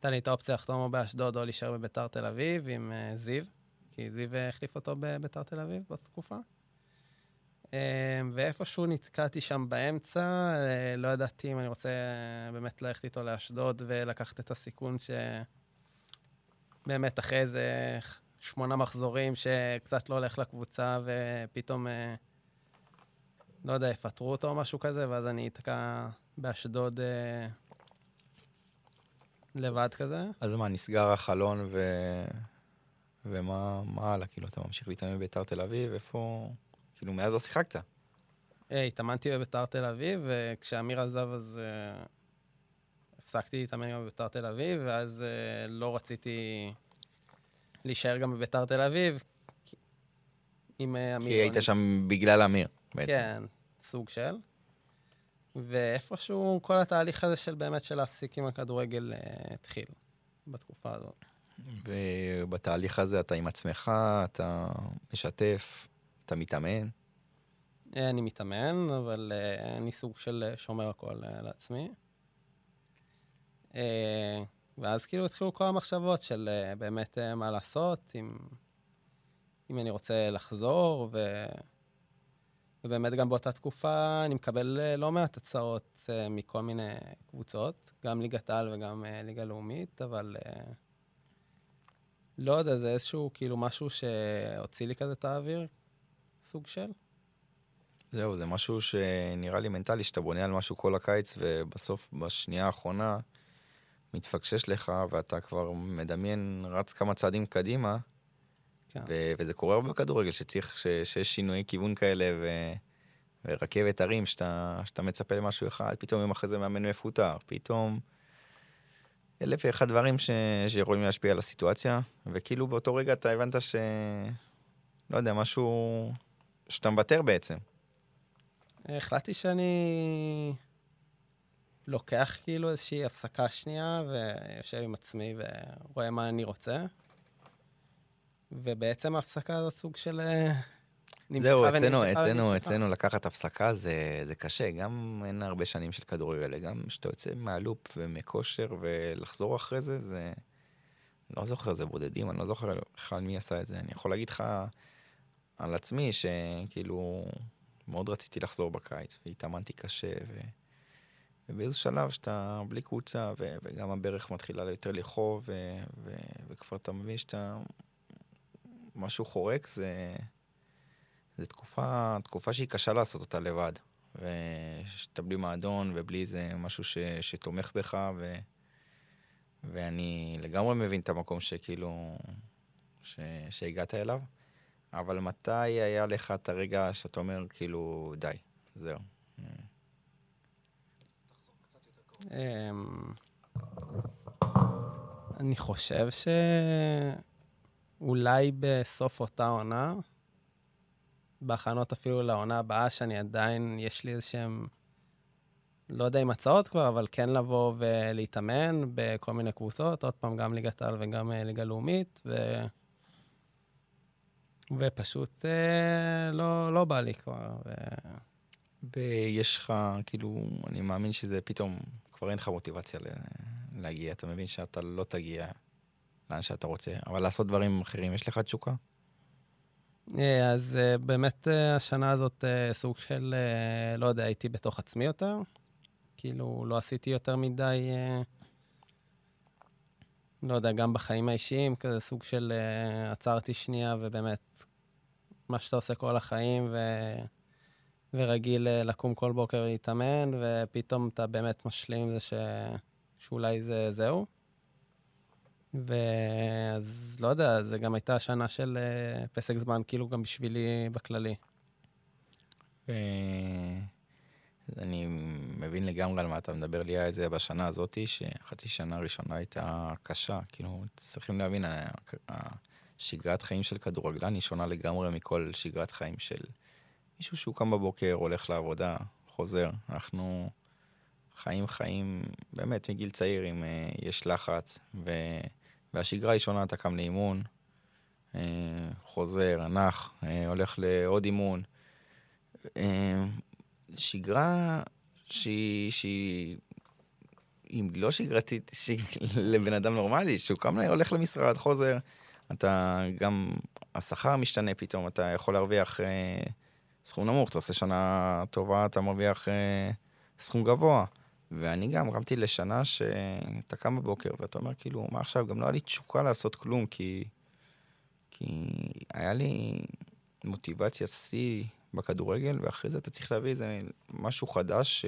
הייתה לי את האופציה לחתום או באשדוד או להישאר בביתר תל אביב עם אה, זיו, כי זיו אה, החליף אותו בביתר תל אביב באותה תקופה. אה, ואיפשהו נתקעתי שם באמצע, לא ידעתי אם אני רוצה באמת ללכת איתו לאשדוד ולקחת את הסיכון ש... באמת אחרי איזה שמונה מחזורים שקצת לא הולך לקבוצה ופתאום, לא יודע, יפטרו אותו או משהו כזה, ואז אני אתקע באשדוד אה, לבד כזה. אז מה, נסגר החלון ו... ומה מה הלאה? כאילו, אתה ממשיך להתאמן בביתר תל אביב? איפה... כאילו, מאז לא שיחקת. אה, התאמנתי בביתר תל אביב, וכשאמיר עזב אז אה, הפסקתי להתאמן גם בביתר תל אביב, ואז אה, לא רציתי להישאר גם בביתר תל אביב. כי- עם אה, אמיר. כי היית שם בגלל אמיר, בעצם. כן, סוג של. ואיפשהו כל התהליך הזה של באמת של להפסיק עם הכדורגל אה, התחיל בתקופה הזאת. ובתהליך הזה אתה עם עצמך, אתה משתף, אתה מתאמן. אה, אני מתאמן, אבל אה, אני סוג של אה, שומר הכל אה, לעצמי. אה, ואז כאילו התחילו כל המחשבות של באמת מה לעשות, אם, אם אני רוצה לחזור, ו... ובאמת גם באותה תקופה אני מקבל אה, לא מעט הצעות אה, מכל מיני קבוצות, גם ליגת העל וגם אה, ליגה לאומית, אבל לא יודע, זה איזשהו כאילו משהו שהוציא לי כזה את האוויר, סוג של. זהו, זה משהו שנראה לי מנטלי, שאתה בונה על משהו כל הקיץ, ובסוף, בשנייה האחרונה, מתפקשש לך, ואתה כבר מדמיין, רץ כמה צעדים קדימה, כן. ו- וזה קורה הרבה בכדורגל, שצריך, ש- שיש שינויי כיוון כאלה, ו- ורכבת הרים, שאתה, שאתה מצפה למשהו אחד, פתאום יום אחרי זה מאמן מפוטר, פתאום אלף ואחד דברים ש- שיכולים להשפיע על הסיטואציה, וכאילו באותו רגע אתה הבנת ש... לא יודע, משהו שאתה מוותר בעצם. החלטתי שאני לוקח כאילו איזושהי הפסקה שנייה ויושב עם עצמי ורואה מה אני רוצה. ובעצם ההפסקה הזאת סוג של... אה, זהו, אצלנו. אצלנו, אצלנו לקחת הפסקה זה, זה קשה, גם אין הרבה שנים של כדורגל, גם כשאתה יוצא מהלופ ומכושר ולחזור אחרי זה, זה... לא זוכר, זה בודדים, אני לא זוכר בכלל מי עשה את זה. אני יכול להגיד לך על עצמי שכאילו מאוד רציתי לחזור בקיץ, והתאמנתי קשה, ו... ובאיזה שלב שאתה בלי קבוצה, ו... וגם הברך מתחילה יותר לכאוב, ו... ו... וכבר אתה מבין שאתה... משהו חורק, זה... זו תקופה, תקופה שהיא קשה לעשות אותה לבד. ושאתה בלי מועדון ובלי איזה משהו ש, שתומך בך, ו, ואני לגמרי מבין את המקום שכאילו, ש, שהגעת אליו, אבל מתי היה לך את הרגע שאתה אומר, כאילו, די, זהו. אמ, אני חושב שאולי בסוף אותה עונה, בהכנות אפילו לעונה הבאה, שאני עדיין, יש לי איזשהם, לא יודע אם הצעות כבר, אבל כן לבוא ולהתאמן בכל מיני קבוצות, עוד פעם, גם ליגת העל וגם אה, ליגה לאומית, ו... ופשוט אה, לא, לא בא לי כבר. ו... ויש לך, כאילו, אני מאמין שזה פתאום, כבר אין לך מוטיבציה ל- להגיע, אתה מבין שאתה לא תגיע לאן שאתה רוצה, אבל לעשות דברים אחרים, יש לך תשוקה? אה, אז אה, באמת אה, השנה הזאת אה, סוג של, אה, לא יודע, הייתי בתוך עצמי יותר. כאילו, לא עשיתי יותר מדי... אה, לא יודע, גם בחיים האישיים, כזה סוג של uh, עצרתי שנייה, ובאמת, מה שאתה עושה כל החיים, ו... ורגיל uh, לקום כל בוקר להתאמן, ופתאום אתה באמת משלים עם זה ש... שאולי זה זהו. ואז לא יודע, זה גם הייתה שנה של uh, פסק זמן, כאילו גם בשבילי בכללי. אני מבין לגמרי על מה אתה מדבר. לי היה את זה בשנה הזאת, שחצי שנה הראשונה הייתה קשה. כאילו, צריכים להבין, השגרת חיים של כדורגלן היא שונה לגמרי מכל שגרת חיים של מישהו שהוא קם בבוקר, הולך לעבודה, חוזר. אנחנו חיים חיים, באמת, מגיל צעיר, אם יש לחץ, ו... והשגרה היא שונה, אתה קם לאימון, uh, חוזר, נח, uh, הולך לעוד אימון. Uh, שגרה שהיא, שהיא היא לא שגרתית שהיא [LAUGHS] לבן אדם נורמלי, שהוא קם הולך למשרד, חוזר, אתה גם, השכר משתנה פתאום, אתה יכול להרוויח אה, סכום נמוך, אתה עושה שנה טובה, אתה מרוויח אה, סכום גבוה. ואני גם קמתי לשנה שאתה קם בבוקר ואתה אומר, כאילו, מה עכשיו? גם לא היה לי תשוקה לעשות כלום, כי, כי היה לי מוטיבציה שיא בכדורגל, ואחרי זה אתה צריך להביא איזה משהו חדש ש...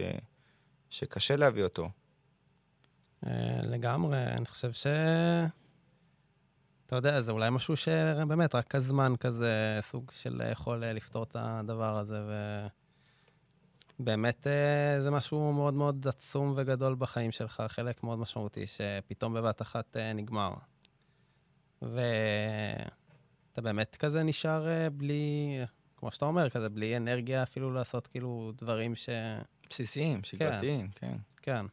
שקשה להביא אותו. אה, לגמרי, אני חושב ש... אתה יודע, זה אולי משהו שבאמת, רק הזמן כזה, סוג של יכול לפתור את הדבר הזה, ובאמת אה, זה משהו מאוד מאוד עצום וגדול בחיים שלך, חלק מאוד משמעותי, שפתאום בבת אחת אה, נגמר. ואתה באמת כזה נשאר בלי, כמו שאתה אומר, כזה בלי אנרגיה אפילו לעשות כאילו דברים ש... בסיסיים, שגרתיים, כן. כן.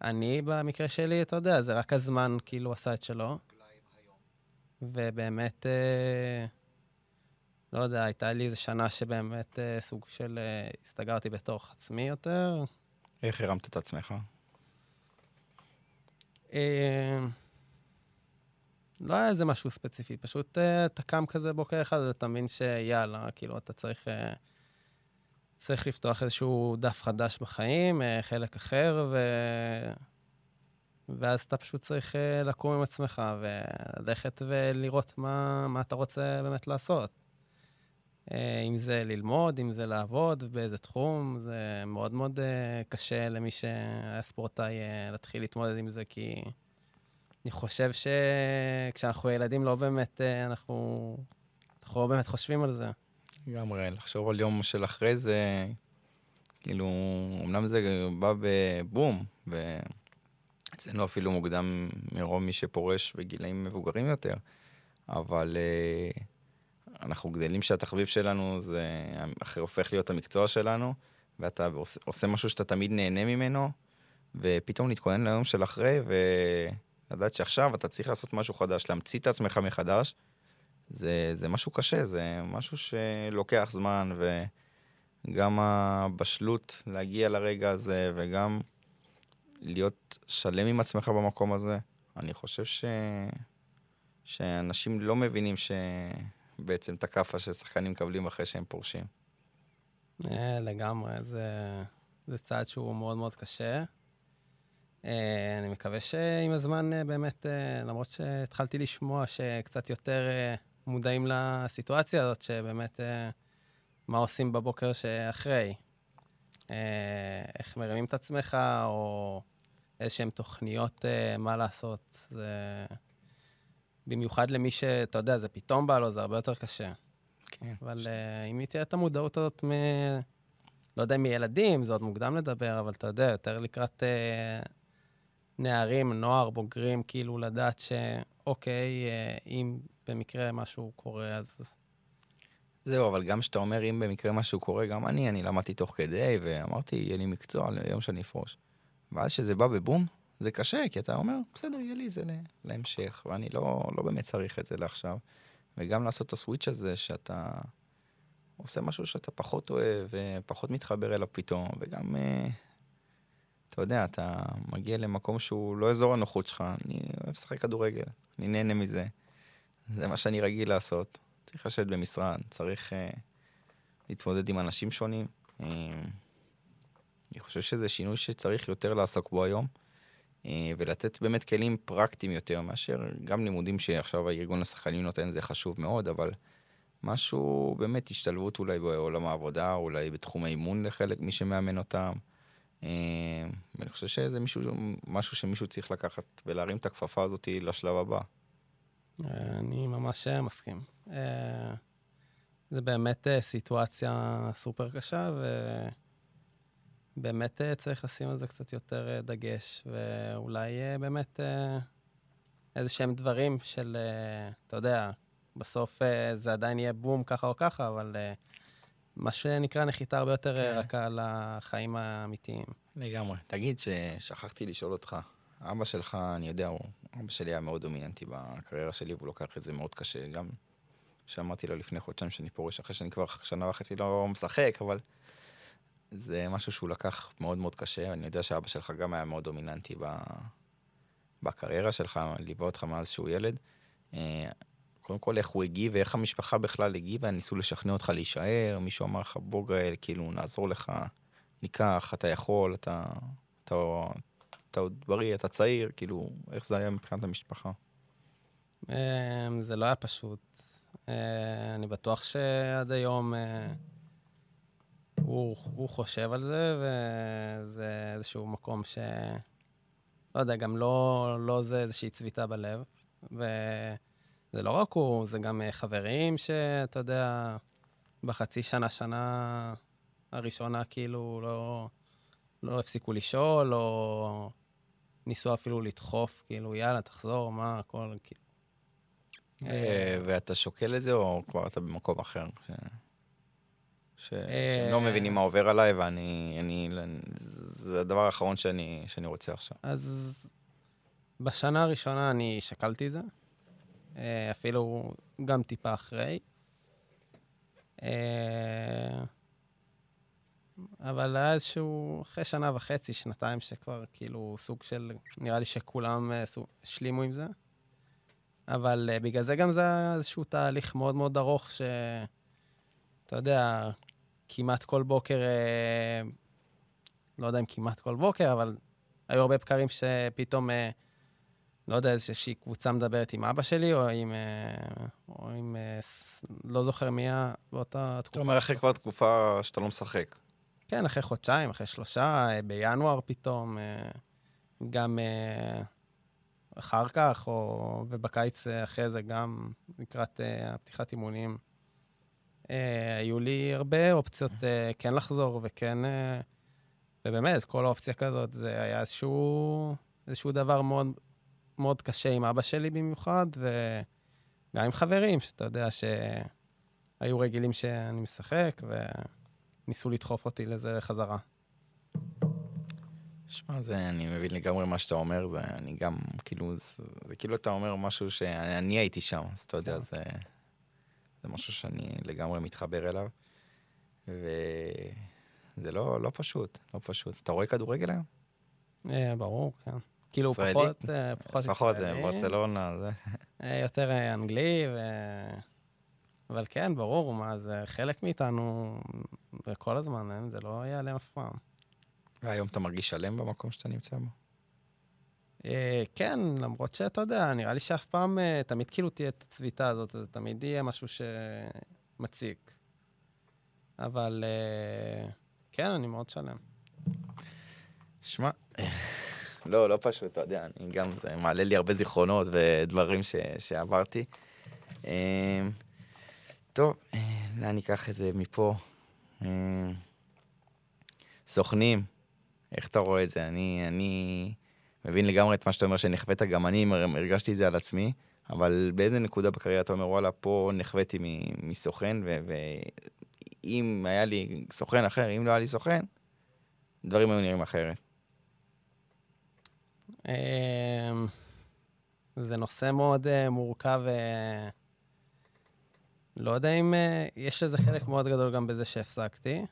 ואני, במקרה שלי, אתה יודע, זה רק הזמן כאילו עשה את שלו. ובאמת, אה, לא יודע, הייתה לי איזו שנה שבאמת אה, סוג של אה, הסתגרתי בתוך עצמי יותר. איך הרמת את עצמך? אה, לא היה איזה משהו ספציפי, פשוט uh, אתה קם כזה בוקר אחד ואתה מבין שיאללה, כאילו, אתה צריך, uh, צריך לפתוח איזשהו דף חדש בחיים, uh, חלק אחר, ו... ואז אתה פשוט צריך uh, לקום עם עצמך וללכת ולראות מה, מה אתה רוצה באמת לעשות. אם זה ללמוד, אם זה לעבוד, באיזה תחום, זה מאוד מאוד uh, קשה למי שהיה ספורטאי uh, להתחיל להתמודד עם זה, כי... אני חושב שכשאנחנו ילדים לא באמת, אה, אנחנו, אנחנו לא באמת חושבים על זה. לגמרי, לחשוב על יום של אחרי זה, כאילו, אמנם זה בא בבום, ואצלנו אפילו מוקדם מרוב מי שפורש בגילאים מבוגרים יותר, אבל uh, אנחנו גדלים שהתחביב שלנו זה אחרי הופך להיות המקצוע שלנו, ואתה עושה, עושה משהו שאתה תמיד נהנה ממנו, ופתאום להתכונן ליום של אחרי, ו... לדעת שעכשיו אתה צריך לעשות משהו חדש, להמציא את עצמך מחדש, זה, זה משהו קשה, זה משהו שלוקח זמן, וגם הבשלות להגיע לרגע הזה, וגם להיות שלם עם עצמך במקום הזה. אני חושב ש... שאנשים לא מבינים שבעצם את הכאפה ששחקנים מקבלים אחרי שהם פורשים. אה, לגמרי, זה, זה צעד שהוא מאוד מאוד קשה. אה, אני מקווה שעם הזמן אה, באמת, למרות שהתחלתי לשמוע שקצת יותר מודעים לסיטואציה הזאת, שבאמת מה עושים בבוקר שאחרי. איך מרימים את עצמך, או איזשהן תוכניות מה לעשות. זה... במיוחד למי שאתה יודע, זה פתאום בא לו, זה הרבה יותר קשה. כן. אבל ש... אם תהיה את המודעות הזאת מ... לא יודע, מילדים, זה עוד מוקדם לדבר, אבל אתה יודע, יותר לקראת נערים, נוער, בוגרים, כאילו לדעת שאוקיי, אה, אם במקרה משהו קורה, אז... זהו, אבל גם כשאתה אומר אם במקרה משהו קורה, גם אני, אני למדתי תוך כדי, ואמרתי, יהיה לי מקצוע ליום שאני אפרוש. ואז כשזה בא בבום, זה קשה, כי אתה אומר, בסדר, יהיה לי את זה להמשך, ואני לא, לא באמת צריך את זה לעכשיו. וגם לעשות את הסוויץ' הזה, שאתה עושה משהו שאתה פחות אוהב, ופחות מתחבר אליו פתאום, וגם uh, אתה יודע, אתה מגיע למקום שהוא לא אזור הנוחות שלך, אני אוהב לשחק כדורגל, אני נהנה מזה. זה מה שאני רגיל לעשות. צריך לשבת במשרד, צריך uh, להתמודד עם אנשים שונים. Uh, אני חושב שזה שינוי שצריך יותר לעסוק בו היום. אה, ולתת באמת כלים פרקטיים יותר מאשר גם לימודים שעכשיו הארגון השחקנים נותן, זה חשוב מאוד, אבל משהו, באמת השתלבות אולי בעולם העבודה, אולי בתחום האימון לחלק, מי שמאמן אותם. אה, ואני חושב שזה מישהו, משהו שמישהו צריך לקחת ולהרים את הכפפה הזאת לשלב הבא. אני ממש מסכים. זה באמת סיטואציה סופר קשה, ובאמת צריך לשים על זה קצת יותר דגש, ואולי באמת איזה שהם דברים של, אתה יודע, בסוף זה עדיין יהיה בום ככה או ככה, אבל מה שנקרא נחיתה הרבה יותר כן. רכה לחיים האמיתיים. לגמרי. תגיד ששכחתי לשאול אותך, אבא שלך, אני יודע, הוא, אבא שלי היה מאוד דומיננטי בקריירה שלי, והוא לוקח את זה מאוד קשה. גם שאמרתי לו לפני חודשיים שאני פורש, אחרי שאני כבר שנה וחצי לא משחק, אבל זה משהו שהוא לקח מאוד מאוד קשה. אני יודע שאבא שלך גם היה מאוד דומיננטי ב... בקריירה שלך, ליווה אותך מאז שהוא ילד. אה, קודם כל, איך הוא הגיב ואיך המשפחה בכלל הגיבה, ניסו לשכנע אותך להישאר, מישהו אמר לך, בוא גאל, כאילו, נעזור לך, ניקח, אתה יכול, אתה, אתה, אתה עוד בריא, אתה צעיר, כאילו, איך זה היה מבחינת המשפחה? אה, זה לא היה פשוט. אה, אני בטוח שעד היום אה, הוא, הוא חושב על זה, וזה איזשהו מקום ש... לא יודע, גם לא, לא זה איזושהי צביטה בלב. וזה לא רק הוא, זה גם אה, חברים שאתה יודע, בחצי שנה, שנה הראשונה כאילו לא, לא הפסיקו לשאול, או ניסו אפילו לדחוף, כאילו, יאללה, תחזור, מה, הכל, כאילו. אה, ואתה שוקל את זה, או כבר אתה במקום אחר? ש... ש... שהם לא מבינים מה עובר עליי, ואני... אני... זה הדבר האחרון שאני, שאני רוצה עכשיו. אז בשנה הראשונה אני שקלתי את זה, אה, אפילו גם טיפה אחרי. אה, אבל היה איזשהו, אחרי שנה וחצי, שנתיים, שכבר כאילו סוג של, נראה לי שכולם השלימו עם זה. אבל בגלל זה גם זה היה איזשהו תהליך מאוד מאוד ארוך, שאתה יודע, כמעט כל בוקר, uh, לא יודע אם כמעט כל בוקר, אבל היו הרבה בקרים שפתאום, uh, לא יודע, איזושהי קבוצה מדברת עם אבא שלי, או עם, uh, או עם לא זוכר מי היה באותה תקופה. אומר, אחרי כבר תקופה שאתה לא משחק. כן, אחרי חודשיים, אחרי שלושה, בינואר פתאום, גם... אחר כך, או, ובקיץ אה, אחרי זה גם לקראת הפתיחת אימונים. Uh, היו לי הרבה אופציות uh, כן לחזור וכן... Uh, ובאמת, כל אופציה כזאת, זה היה איזשהו, איזשהו דבר מאוד, מאוד קשה עם אבא שלי במיוחד, וגם עם חברים, שאתה יודע שהיו רגילים שאני משחק, וניסו לדחוף אותי לזה חזרה. שמע, זה, אני מבין לגמרי מה שאתה אומר, זה, אני גם, כאילו, זה, זה כאילו אתה אומר משהו שאני הייתי שם, אז אתה יודע, כן. זה, זה משהו שאני לגמרי מתחבר אליו, וזה לא, לא פשוט, לא פשוט. אתה רואה כדורגל היום? אה, ברור, כן. כאילו, ישראלי? פחות, אה, פחות פחות ישראלי. פחות, ברצלונה, זה. אה, יותר אנגלי, ו... אבל כן, ברור, מה, זה חלק מאיתנו, כל הזמן, זה לא ייעלם אף פעם. והיום אתה מרגיש שלם במקום שאתה נמצא בו? אה, כן, למרות שאתה יודע, נראה לי שאף פעם, אה, תמיד כאילו תהיה את הצביטה הזאת, זה תמיד יהיה משהו שמציק. אבל אה, כן, אני מאוד שלם. שמע, [LAUGHS] לא, לא פשוט, אתה יודע, אני גם, זה מעלה לי הרבה זיכרונות ודברים ש, שעברתי. טוב, לאן ניקח את זה מפה? סוכנים, איך אתה רואה את זה? אני, אני מבין לגמרי את מה שאתה אומר שנחווית, גם אני הרגשתי את זה על עצמי, אבל באיזה נקודה בקריירה אתה אומר, וואלה, פה נחוויתי מסוכן, ואם היה לי סוכן אחר, אם לא היה לי סוכן, דברים היו נראים אחרת. אמ, זה נושא מאוד uh, מורכב, uh, לא יודע אם uh, יש לזה חלק מאוד גדול גם בזה שהפסקתי.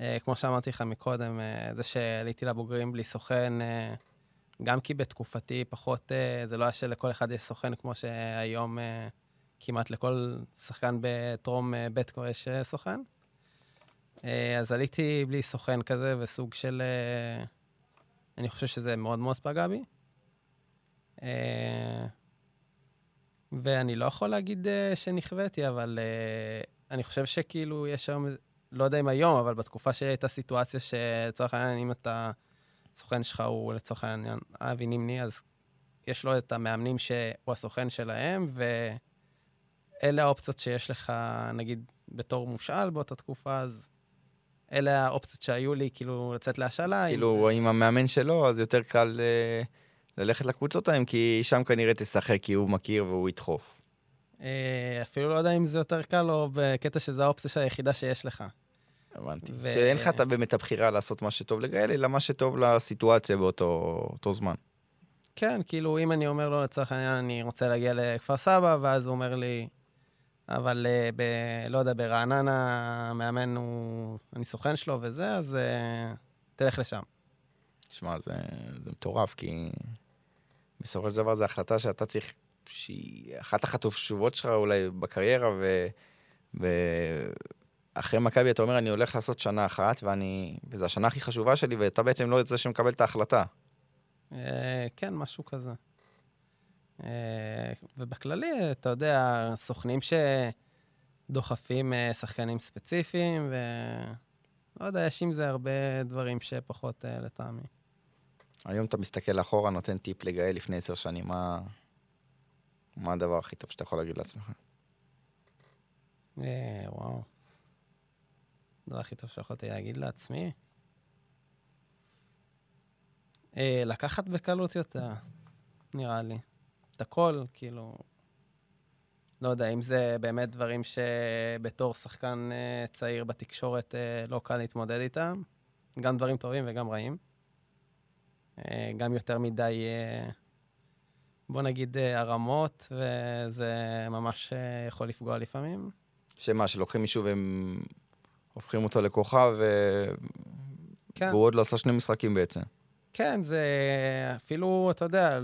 אה, כמו שאמרתי לך מקודם, אה, זה שעליתי לבוגרים בלי סוכן, אה, גם כי בתקופתי פחות, זה לא היה שלכל אחד יש סוכן, כמו שהיום כמעט לכל שחקן בטרום ב' כבר יש סוכן. אז עליתי בלי סוכן כזה, וסוג של אני חושב שזה מאוד מאוד פגע בי. אה, ואני לא יכול להגיד אה, שנכוויתי, אבל אה, אני חושב שכאילו יש היום, לא יודע אם היום, אבל בתקופה שהייתה סיטואציה שלצורך העניין, אם אתה, הסוכן שלך הוא לצורך העניין אבי נימני, אז יש לו את המאמנים שהוא הסוכן שלהם, ואלה האופציות שיש לך, נגיד, בתור מושאל באותה תקופה, אז אלה האופציות שהיו לי, כאילו, לצאת להשאלה. כאילו, זה- עם המאמן שלו, אז יותר קל אה, ללכת לקבוצות ההם, כי שם כנראה תשחק, כי הוא מכיר והוא ידחוף. אה, אפילו לא יודע אם זה יותר קל או בקטע שזו האופציה היחידה שיש לך. הבנתי. ו- שאין לך באמת הבחירה לעשות מה שטוב לגאל, אלא מה שטוב לסיטואציה באותו אותו זמן. כן, כאילו, אם אני אומר לו, לצורך העניין, אני רוצה להגיע לכפר סבא, ואז הוא אומר לי, אבל אה, ב... לא יודע, ברעננה המאמן הוא... אני סוכן שלו וזה, אז אה, תלך לשם. שמע, זה, זה מטורף, כי בסופו של דבר זו החלטה שאתה צריך, שהיא אחת החשובות שלך אולי בקריירה, ו... ואחרי מכבי אתה אומר, אני הולך לעשות שנה אחת, ואני... וזו השנה הכי חשובה שלי, ואתה בעצם לא זה שמקבל את ההחלטה. אה, כן, משהו כזה. אה, ובכללי, אתה יודע, סוכנים שדוחפים אה, שחקנים ספציפיים, ו... לא יודע, יש עם זה הרבה דברים שפחות לטעמי. היום אתה מסתכל אחורה, נותן טיפ לגאל לפני עשר שנים, מה... מה הדבר הכי טוב שאתה יכול להגיד לעצמך? וואו. הדבר הכי טוב שיכולתי להגיד לעצמי. אה, לקחת בקלות יותר, נראה לי. את הכל, כאילו... לא יודע, אם זה באמת דברים שבתור שחקן אה, צעיר בתקשורת אה, לא קל להתמודד איתם, גם דברים טובים וגם רעים. אה, גם יותר מדי, אה, בוא נגיד, אה, הרמות, וזה ממש אה, יכול לפגוע לפעמים. שמה, שלוקחים מישהו והם הופכים אותו לכוכב, ו... כן. והוא עוד לא עשה שני משחקים בעצם. כן, זה אפילו, אתה יודע,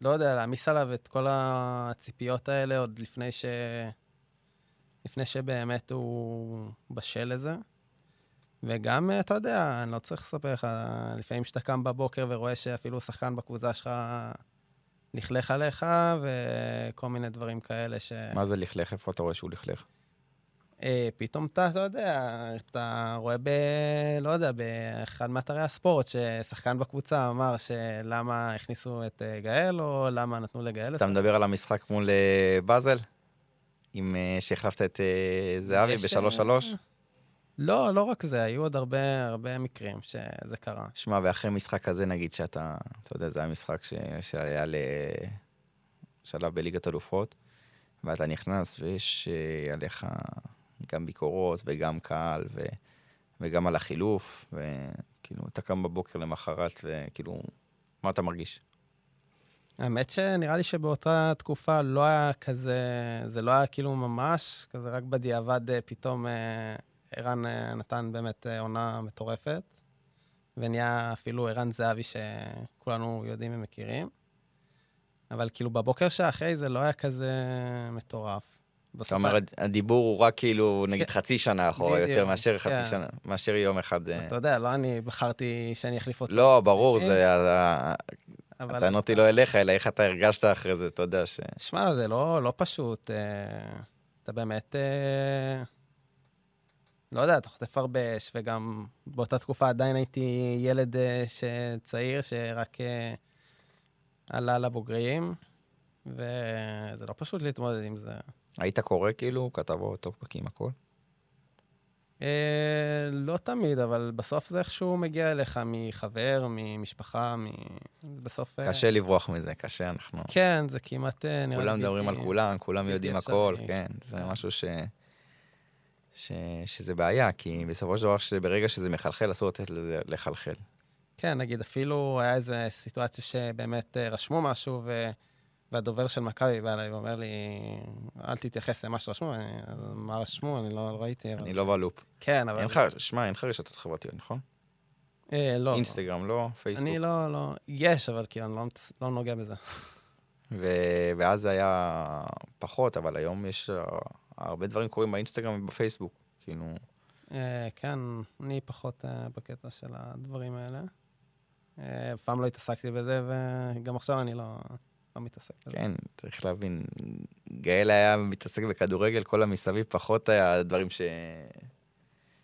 לא יודע, להעמיס עליו את כל הציפיות האלה עוד לפני ש... לפני שבאמת הוא בשל לזה. וגם, אתה יודע, אני לא צריך לספר לך, לפעמים כשאתה קם בבוקר ורואה שאפילו שחקן בקבוצה שלך לכלך עליך, וכל מיני דברים כאלה ש... מה זה לכלך? איפה אתה רואה שהוא לכלך? אה, פתאום אתה, אתה יודע, אתה רואה ב... לא יודע, באחד מאתרי הספורט, ששחקן בקבוצה אמר שלמה הכניסו את אה, גאל, או למה נתנו לגאל. אתה מדבר על המשחק מול אה, באזל? עם שהחלפת את זהבי יש, בשלוש אה, שלוש? לא, לא רק זה, היו עוד הרבה, הרבה מקרים שזה קרה. שמע, ואחרי משחק כזה, נגיד שאתה, אתה יודע, זה היה משחק ש... שהיה לשלב בליגת אלופות, ואתה נכנס ויש עליך גם ביקורות וגם קהל, ו... וגם על החילוף, וכאילו, אתה קם בבוקר למחרת, וכאילו, מה אתה מרגיש? האמת שנראה לי שבאותה תקופה לא היה כזה, זה לא היה כאילו ממש, כזה רק בדיעבד אה, פתאום אה, ערן אה, נתן באמת אה, עונה מטורפת, ונהיה אפילו ערן זהבי שכולנו יודעים ומכירים. אבל כאילו בבוקר שאחרי זה לא היה כזה מטורף. בסוף אתה אומר, הדיבור הוא רק כאילו, נגיד, כן. חצי שנה אחורה, בדיוק, יותר מאשר חצי כן. שנה, מאשר יום אחד. אה, אתה יודע, לא אני בחרתי שאני אחליף אותו. לא, ברור, אה, זה... ה- אבל- הטענות היא לא אליך, אלא איך אתה הרגשת אחרי זה, אתה יודע ש... שמע, זה לא, לא פשוט. אה, אתה באמת... אה, לא יודע, אתה חוטף הרבה אש, וגם באותה תקופה עדיין הייתי ילד אה, צעיר שרק אה, עלה לבוגרים, וזה לא פשוט להתמודד עם זה. היית קורא כאילו כתבות, טוקבקים, הכל? אה, לא תמיד, אבל בסוף זה איכשהו מגיע אליך מחבר, ממשפחה, מ... בסוף... אה, קשה לברוח מזה, קשה, אנחנו... כן, זה כמעט אה, נראה לי כולם מדברים על כולם, כולם יודעים. הכל, כן, זה כן. משהו ש... ש... שזה בעיה, כי בסופו של דבר, ברגע שזה מחלחל, אסור לתת לזה לחלחל. כן, נגיד אפילו היה איזו סיטואציה שבאמת אה, רשמו משהו, ו... והדובר של מכבי בא אליי ואומר לי, אל תתייחס למה שרשמו, אני, מה רשמו? אני לא, לא ראיתי. אבל... אני לא בלופ. כן, אבל... אין לך, שמע, אין לך רשתות חברתיות, נכון? אה, לא. אינסטגרם, לא? פייסבוק. אני לא, לא... יש, אבל כאילו, אני לא, לא נוגע בזה. ו- ואז זה היה פחות, אבל היום יש אה, הרבה דברים קורים באינסטגרם ובפייסבוק. כאילו, אה, כן, אני פחות אה, בקטע של הדברים האלה. אה, אף פעם לא התעסקתי בזה, וגם עכשיו אני לא, לא מתעסק בזה. כן, צריך להבין, גאל היה מתעסק בכדורגל, כל המסביב פחות היה דברים ש...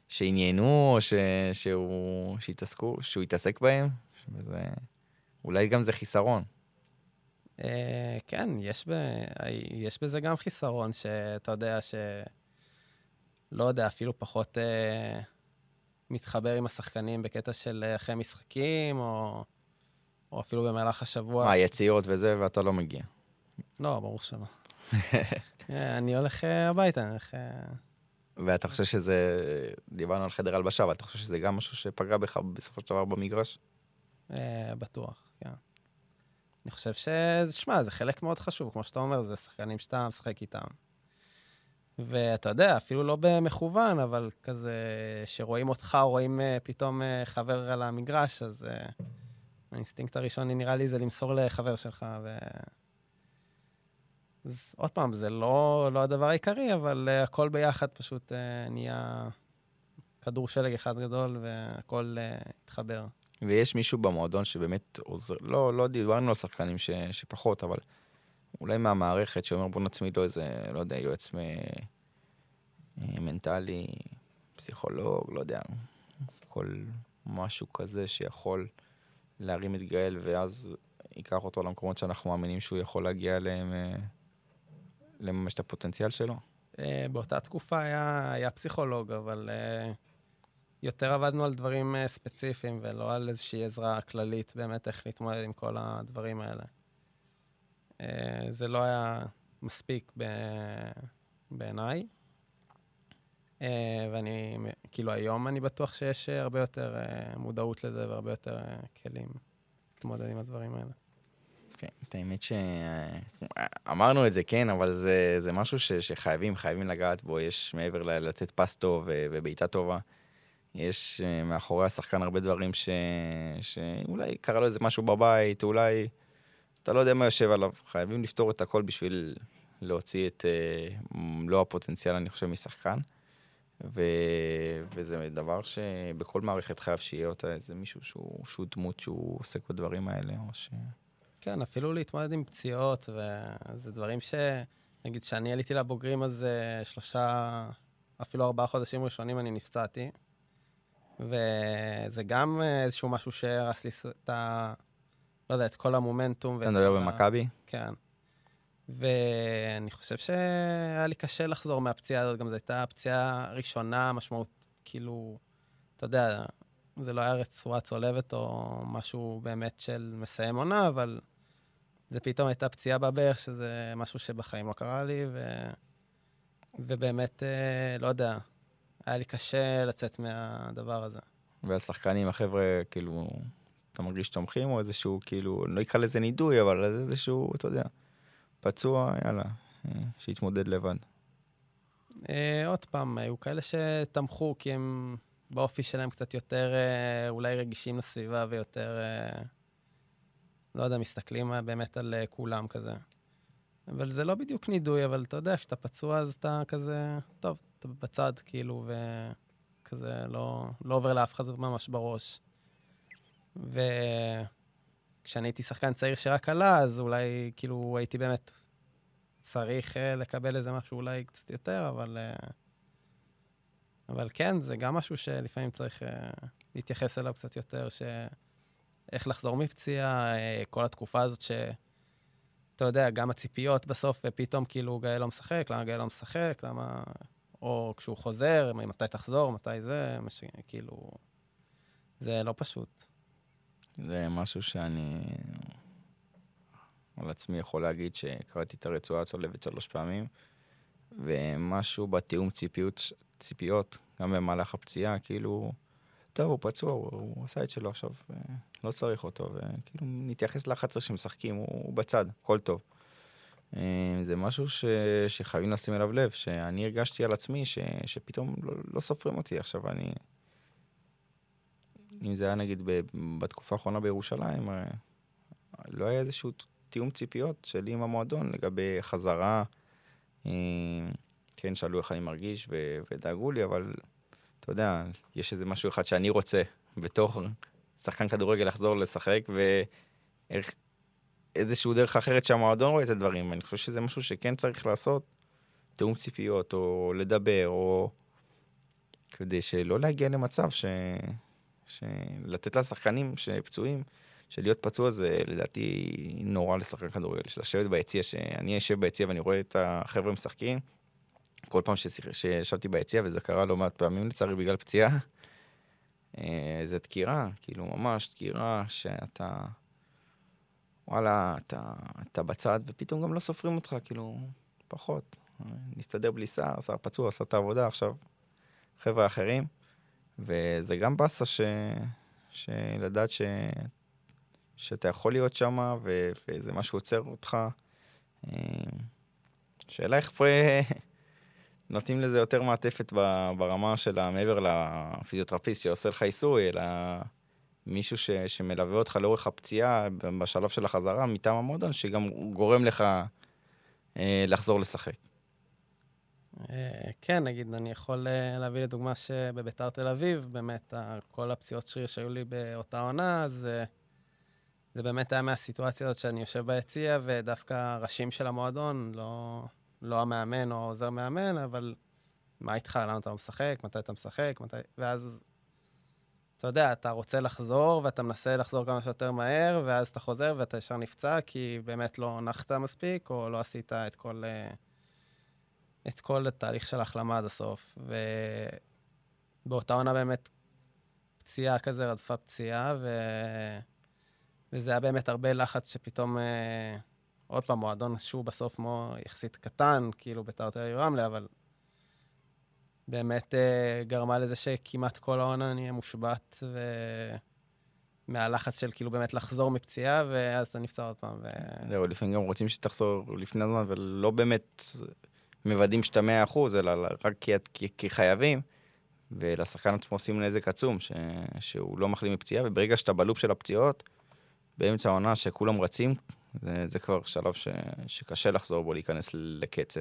שעניינו, או ש... שהוא... שהתעסקו, שהוא התעסק בהם, וזה... אולי גם זה חיסרון. אה, כן, יש, ב... יש בזה גם חיסרון, שאתה יודע ש... לא יודע, אפילו פחות אה, מתחבר עם השחקנים בקטע של אה, אחרי משחקים, או, או אפילו במהלך השבוע. מה, יציאות וזה, ואתה לא מגיע. לא, ברור שלא. אה, [LAUGHS] אני הולך אה, הביתה, אני הולך... אה, ואתה חושב שזה, דיברנו על חדר הלבשה, אבל אתה חושב שזה גם משהו שפגע בך בסופו של דבר במגרש? אה, בטוח, כן. אני חושב ש... שמע, זה חלק מאוד חשוב, כמו שאתה אומר, זה שחקנים שאתה משחק איתם. ואתה יודע, אפילו לא במכוון, אבל כזה, שרואים אותך, או רואים פתאום חבר על המגרש, אז האינסטינקט הראשון, נראה לי, זה למסור לחבר שלך. ו... אז עוד פעם, זה לא, לא הדבר העיקרי, אבל אה, הכל ביחד פשוט אה, נהיה כדור שלג אחד גדול, והכל אה, התחבר. ויש מישהו במועדון שבאמת עוזר, לא, לא דיברנו על שחקנים ש, שפחות, אבל אולי מהמערכת שאומר בוא נצמיד לו איזה, לא יודע, יועץ מ... מנטלי, פסיכולוג, לא יודע, כל משהו כזה שיכול להרים את גאל ואז ייקח אותו למקומות שאנחנו מאמינים שהוא יכול להגיע אליהם, לממש את הפוטנציאל שלו. באותה תקופה היה, היה פסיכולוג, אבל יותר עבדנו על דברים ספציפיים ולא על איזושהי עזרה כללית באמת איך להתמודד עם כל הדברים האלה. זה לא היה מספיק בעיניי. ואני, כאילו היום אני בטוח שיש הרבה יותר מודעות לזה והרבה יותר כלים להתמודד עם הדברים האלה. כן, את האמת שאמרנו את זה, כן, אבל זה, זה משהו ש, שחייבים, חייבים לגעת בו. יש מעבר ל... לתת פס טוב ובעיטה טובה, יש מאחורי השחקן הרבה דברים ש... שאולי קרה לו איזה משהו בבית, אולי אתה לא יודע מה יושב עליו. חייבים לפתור את הכל בשביל להוציא את מלוא הפוטנציאל, אני חושב, משחקן. ו... וזה דבר שבכל מערכת חייב שיהיה אותה איזה מישהו שהוא, שהוא דמות שהוא עוסק בדברים האלה, או ש... כן, אפילו להתמודד עם פציעות, וזה דברים ש... נגיד, כשאני עליתי לבוגרים, אז שלושה, אפילו ארבעה חודשים ראשונים אני נפצעתי, וזה גם איזשהו משהו שהרס לי את ה... לא יודע, את כל המומנטום. אתה מדבר במכבי? כן. ואני חושב שהיה לי קשה לחזור מהפציעה הזאת, גם זו הייתה הפציעה הראשונה, משמעות, כאילו, אתה יודע, זה לא היה צורה צולבת או משהו באמת של מסיים עונה, אבל זה פתאום הייתה פציעה בברך, שזה משהו שבחיים לא קרה לי, ו... ובאמת, לא יודע, היה לי קשה לצאת מהדבר הזה. והשחקנים, החבר'ה, כאילו, אתה מרגיש תומכים, או איזשהו, כאילו, לא אקרא לזה נידוי, אבל איזשהו, אתה יודע. פצוע, יאללה, שיתמודד לבד. עוד פעם, היו כאלה שתמכו, כי הם באופי שלהם קצת יותר אולי רגישים לסביבה ויותר, לא יודע, מסתכלים באמת על כולם כזה. אבל זה לא בדיוק נידוי, אבל אתה יודע, כשאתה פצוע אז אתה כזה, טוב, אתה בצד, כאילו, וכזה לא, לא עובר לאף אחד ממש בראש. ו... כשאני הייתי שחקן צעיר שרק עלה, אז אולי כאילו הייתי באמת צריך uh, לקבל איזה משהו אולי קצת יותר, אבל... Uh, אבל כן, זה גם משהו שלפעמים צריך uh, להתייחס אליו קצת יותר, ש... איך לחזור מפציעה, uh, כל התקופה הזאת ש... אתה יודע, גם הציפיות בסוף, ופתאום כאילו גאל לא משחק, למה גאל לא משחק, למה... או כשהוא חוזר, מתי תחזור, מתי זה, מש... כאילו... זה לא פשוט. זה משהו שאני על עצמי יכול להגיד שקראתי את הרצועה הצולבת שלוש פעמים, ומשהו בתיאום ציפיות, ציפיות, גם במהלך הפציעה, כאילו, טוב, הוא פצוע, הוא, הוא עשה את שלו עכשיו, לא צריך אותו, וכאילו נתייחס ל-11 שמשחקים, הוא, הוא בצד, הכל טוב. זה משהו ש, שחייבים לשים אליו לב, שאני הרגשתי על עצמי ש, שפתאום לא, לא סופרים אותי עכשיו, אני... אם זה היה נגיד בתקופה האחרונה בירושלים, לא היה איזשהו תיאום ציפיות שלי עם המועדון לגבי חזרה. כן, שאלו איך אני מרגיש ודאגו לי, אבל אתה יודע, יש איזה משהו אחד שאני רוצה בתור שחקן כדורגל לחזור לשחק, ואיזשהו דרך אחרת שהמועדון רואה את הדברים. אני חושב שזה משהו שכן צריך לעשות, תיאום ציפיות, או לדבר, או... כדי שלא להגיע למצב ש... שלתת לשחקנים שפצועים, שלהיות פצוע זה לדעתי נורא לשחקן כדורגל, של לשבת ביציע, שאני יושב ביציע ואני רואה את החבר'ה משחקים, כל פעם שישבתי ביציע, וזה קרה לא מעט פעמים לצערי בגלל פציעה, אה, זה דקירה, כאילו ממש דקירה שאתה, וואלה, אתה, אתה בצד, ופתאום גם לא סופרים אותך, כאילו, פחות. נסתדר בלי שר, שר פצוע, עשה את העבודה, עכשיו חבר'ה אחרים. וזה גם באסה ש... שלדעת ש... שאתה יכול להיות שם, ו... וזה משהו עוצר אותך. אה, שאלה איך פה [LAUGHS] נותנים לזה יותר מעטפת ברמה של המעבר לפיזיותרפיסט שעושה לך עיסוי, אלא מישהו ש... שמלווה אותך לאורך הפציעה בשלב של החזרה מטעם המועדון, שגם גורם לך אה, לחזור לשחק. אה, כן, נגיד, אני יכול אה, להביא לדוגמה שבביתר תל אביב, באמת, כל הפציעות שריר שהיו לי באותה עונה, זה, זה באמת היה מהסיטואציה הזאת שאני יושב ביציע, ודווקא ראשים של המועדון, לא, לא המאמן או עוזר מאמן, אבל מה איתך, למה אתה לא משחק, מתי אתה משחק, מתי... ואז, אתה יודע, אתה רוצה לחזור, ואתה מנסה לחזור כמה שיותר מהר, ואז אתה חוזר ואתה ישר נפצע, כי באמת לא נחת מספיק, או לא עשית את כל... את כל התהליך של ההחלמה עד הסוף. ובאותה עונה באמת פציעה כזה רדפה פציעה, ו... וזה היה באמת הרבה לחץ שפתאום, אה, עוד פעם, מועדון שהוא בסוף מו יחסית קטן, כאילו בית"ר תל אביב רמלה, אבל באמת אה, גרמה לזה שכמעט כל העונה אני אהיה מושבת, ו... מהלחץ של כאילו באמת לחזור מפציעה, ואז אתה נפצע עוד פעם. ו... זהו, לפעמים גם רוצים שתחזור לפני הזמן, ולא באמת מוודאים שאתה מאה אחוז, אלא רק כי, כי, כי חייבים. ולשחקן עצמו עושים נזק עצום, ש, שהוא לא מחלים מפציעה, וברגע שאתה בלופ של הפציעות, באמצע העונה שכולם רצים, זה, זה כבר שלב ש, שקשה לחזור בו, להיכנס לקצב.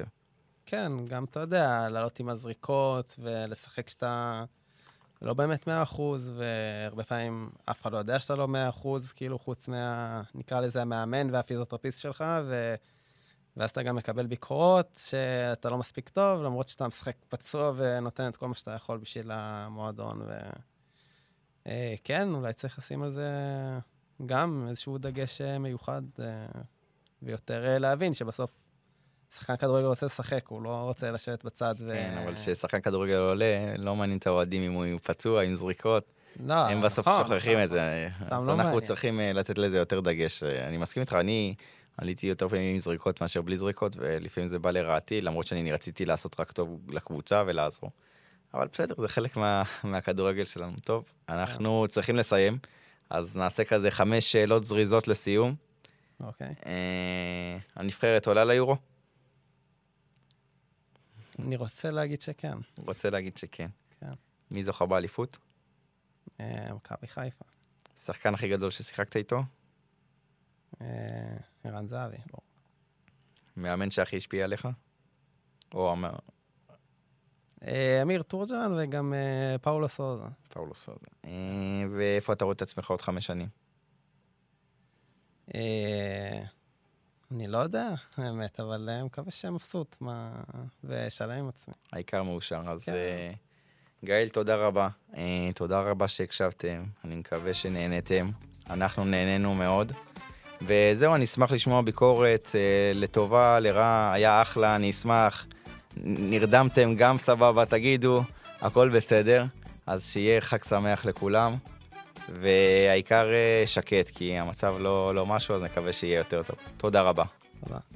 כן, גם אתה יודע, לעלות עם הזריקות ולשחק שאתה לא באמת 100%, והרבה פעמים אף אחד לא יודע שאתה לא 100%, כאילו חוץ מה, נקרא לזה המאמן והפיזיותרפיסט שלך, ו... ואז אתה גם מקבל ביקורות שאתה לא מספיק טוב, למרות שאתה משחק פצוע ונותן את כל מה שאתה יכול בשביל המועדון. וכן, אה, אולי צריך לשים על זה גם איזשהו דגש אה, מיוחד, אה, ויותר להבין שבסוף שחקן כדורגל רוצה לשחק, הוא לא רוצה לשבת בצד ו... כן, אבל כששחקן כדורגל עולה, לא מעניין את האוהדים אם הוא פצוע, עם זריקות. לא, הם בסוף נכון, שוכחים נכון. את זה. אז לא אנחנו צריכים לתת לזה יותר דגש. אני מסכים איתך, אני... עליתי יותר פעמים עם זריקות מאשר בלי זריקות, ולפעמים זה בא לרעתי, למרות שאני רציתי לעשות רק טוב לקבוצה ולעזור. אבל בסדר, זה חלק מה, מהכדורגל שלנו. טוב, אנחנו yeah. צריכים לסיים, אז נעשה כזה חמש שאלות זריזות לסיום. אוקיי. Okay. אה, הנבחרת עולה ליורו? אני רוצה להגיד שכן. רוצה להגיד שכן. כן. מי זוכה באליפות? אה, מכבי חיפה. השחקן הכי גדול ששיחקת איתו? אה, ערן זהבי, לא. מאמן שהכי השפיע עליך? או אמר... אה, אמיר תורג'מן וגם אה, פאולו סוזה. פאולו סוזה. ואיפה אתה רואה את עצמך עוד חמש שנים? אני לא יודע, האמת, אבל אני מקווה מבסוט ושלם עם עצמי. העיקר מאושר. אז כן. גאל, תודה רבה. תודה רבה שהקשבתם. אני מקווה שנהנתם. אנחנו נהנינו מאוד. וזהו, אני אשמח לשמוע ביקורת אה, לטובה, לרע, היה אחלה, אני אשמח. נרדמתם, גם סבבה, תגידו, הכל בסדר. אז שיהיה חג שמח לכולם, והעיקר אה, שקט, כי המצב לא, לא משהו, אז נקווה שיהיה יותר טוב. תודה רבה. תודה.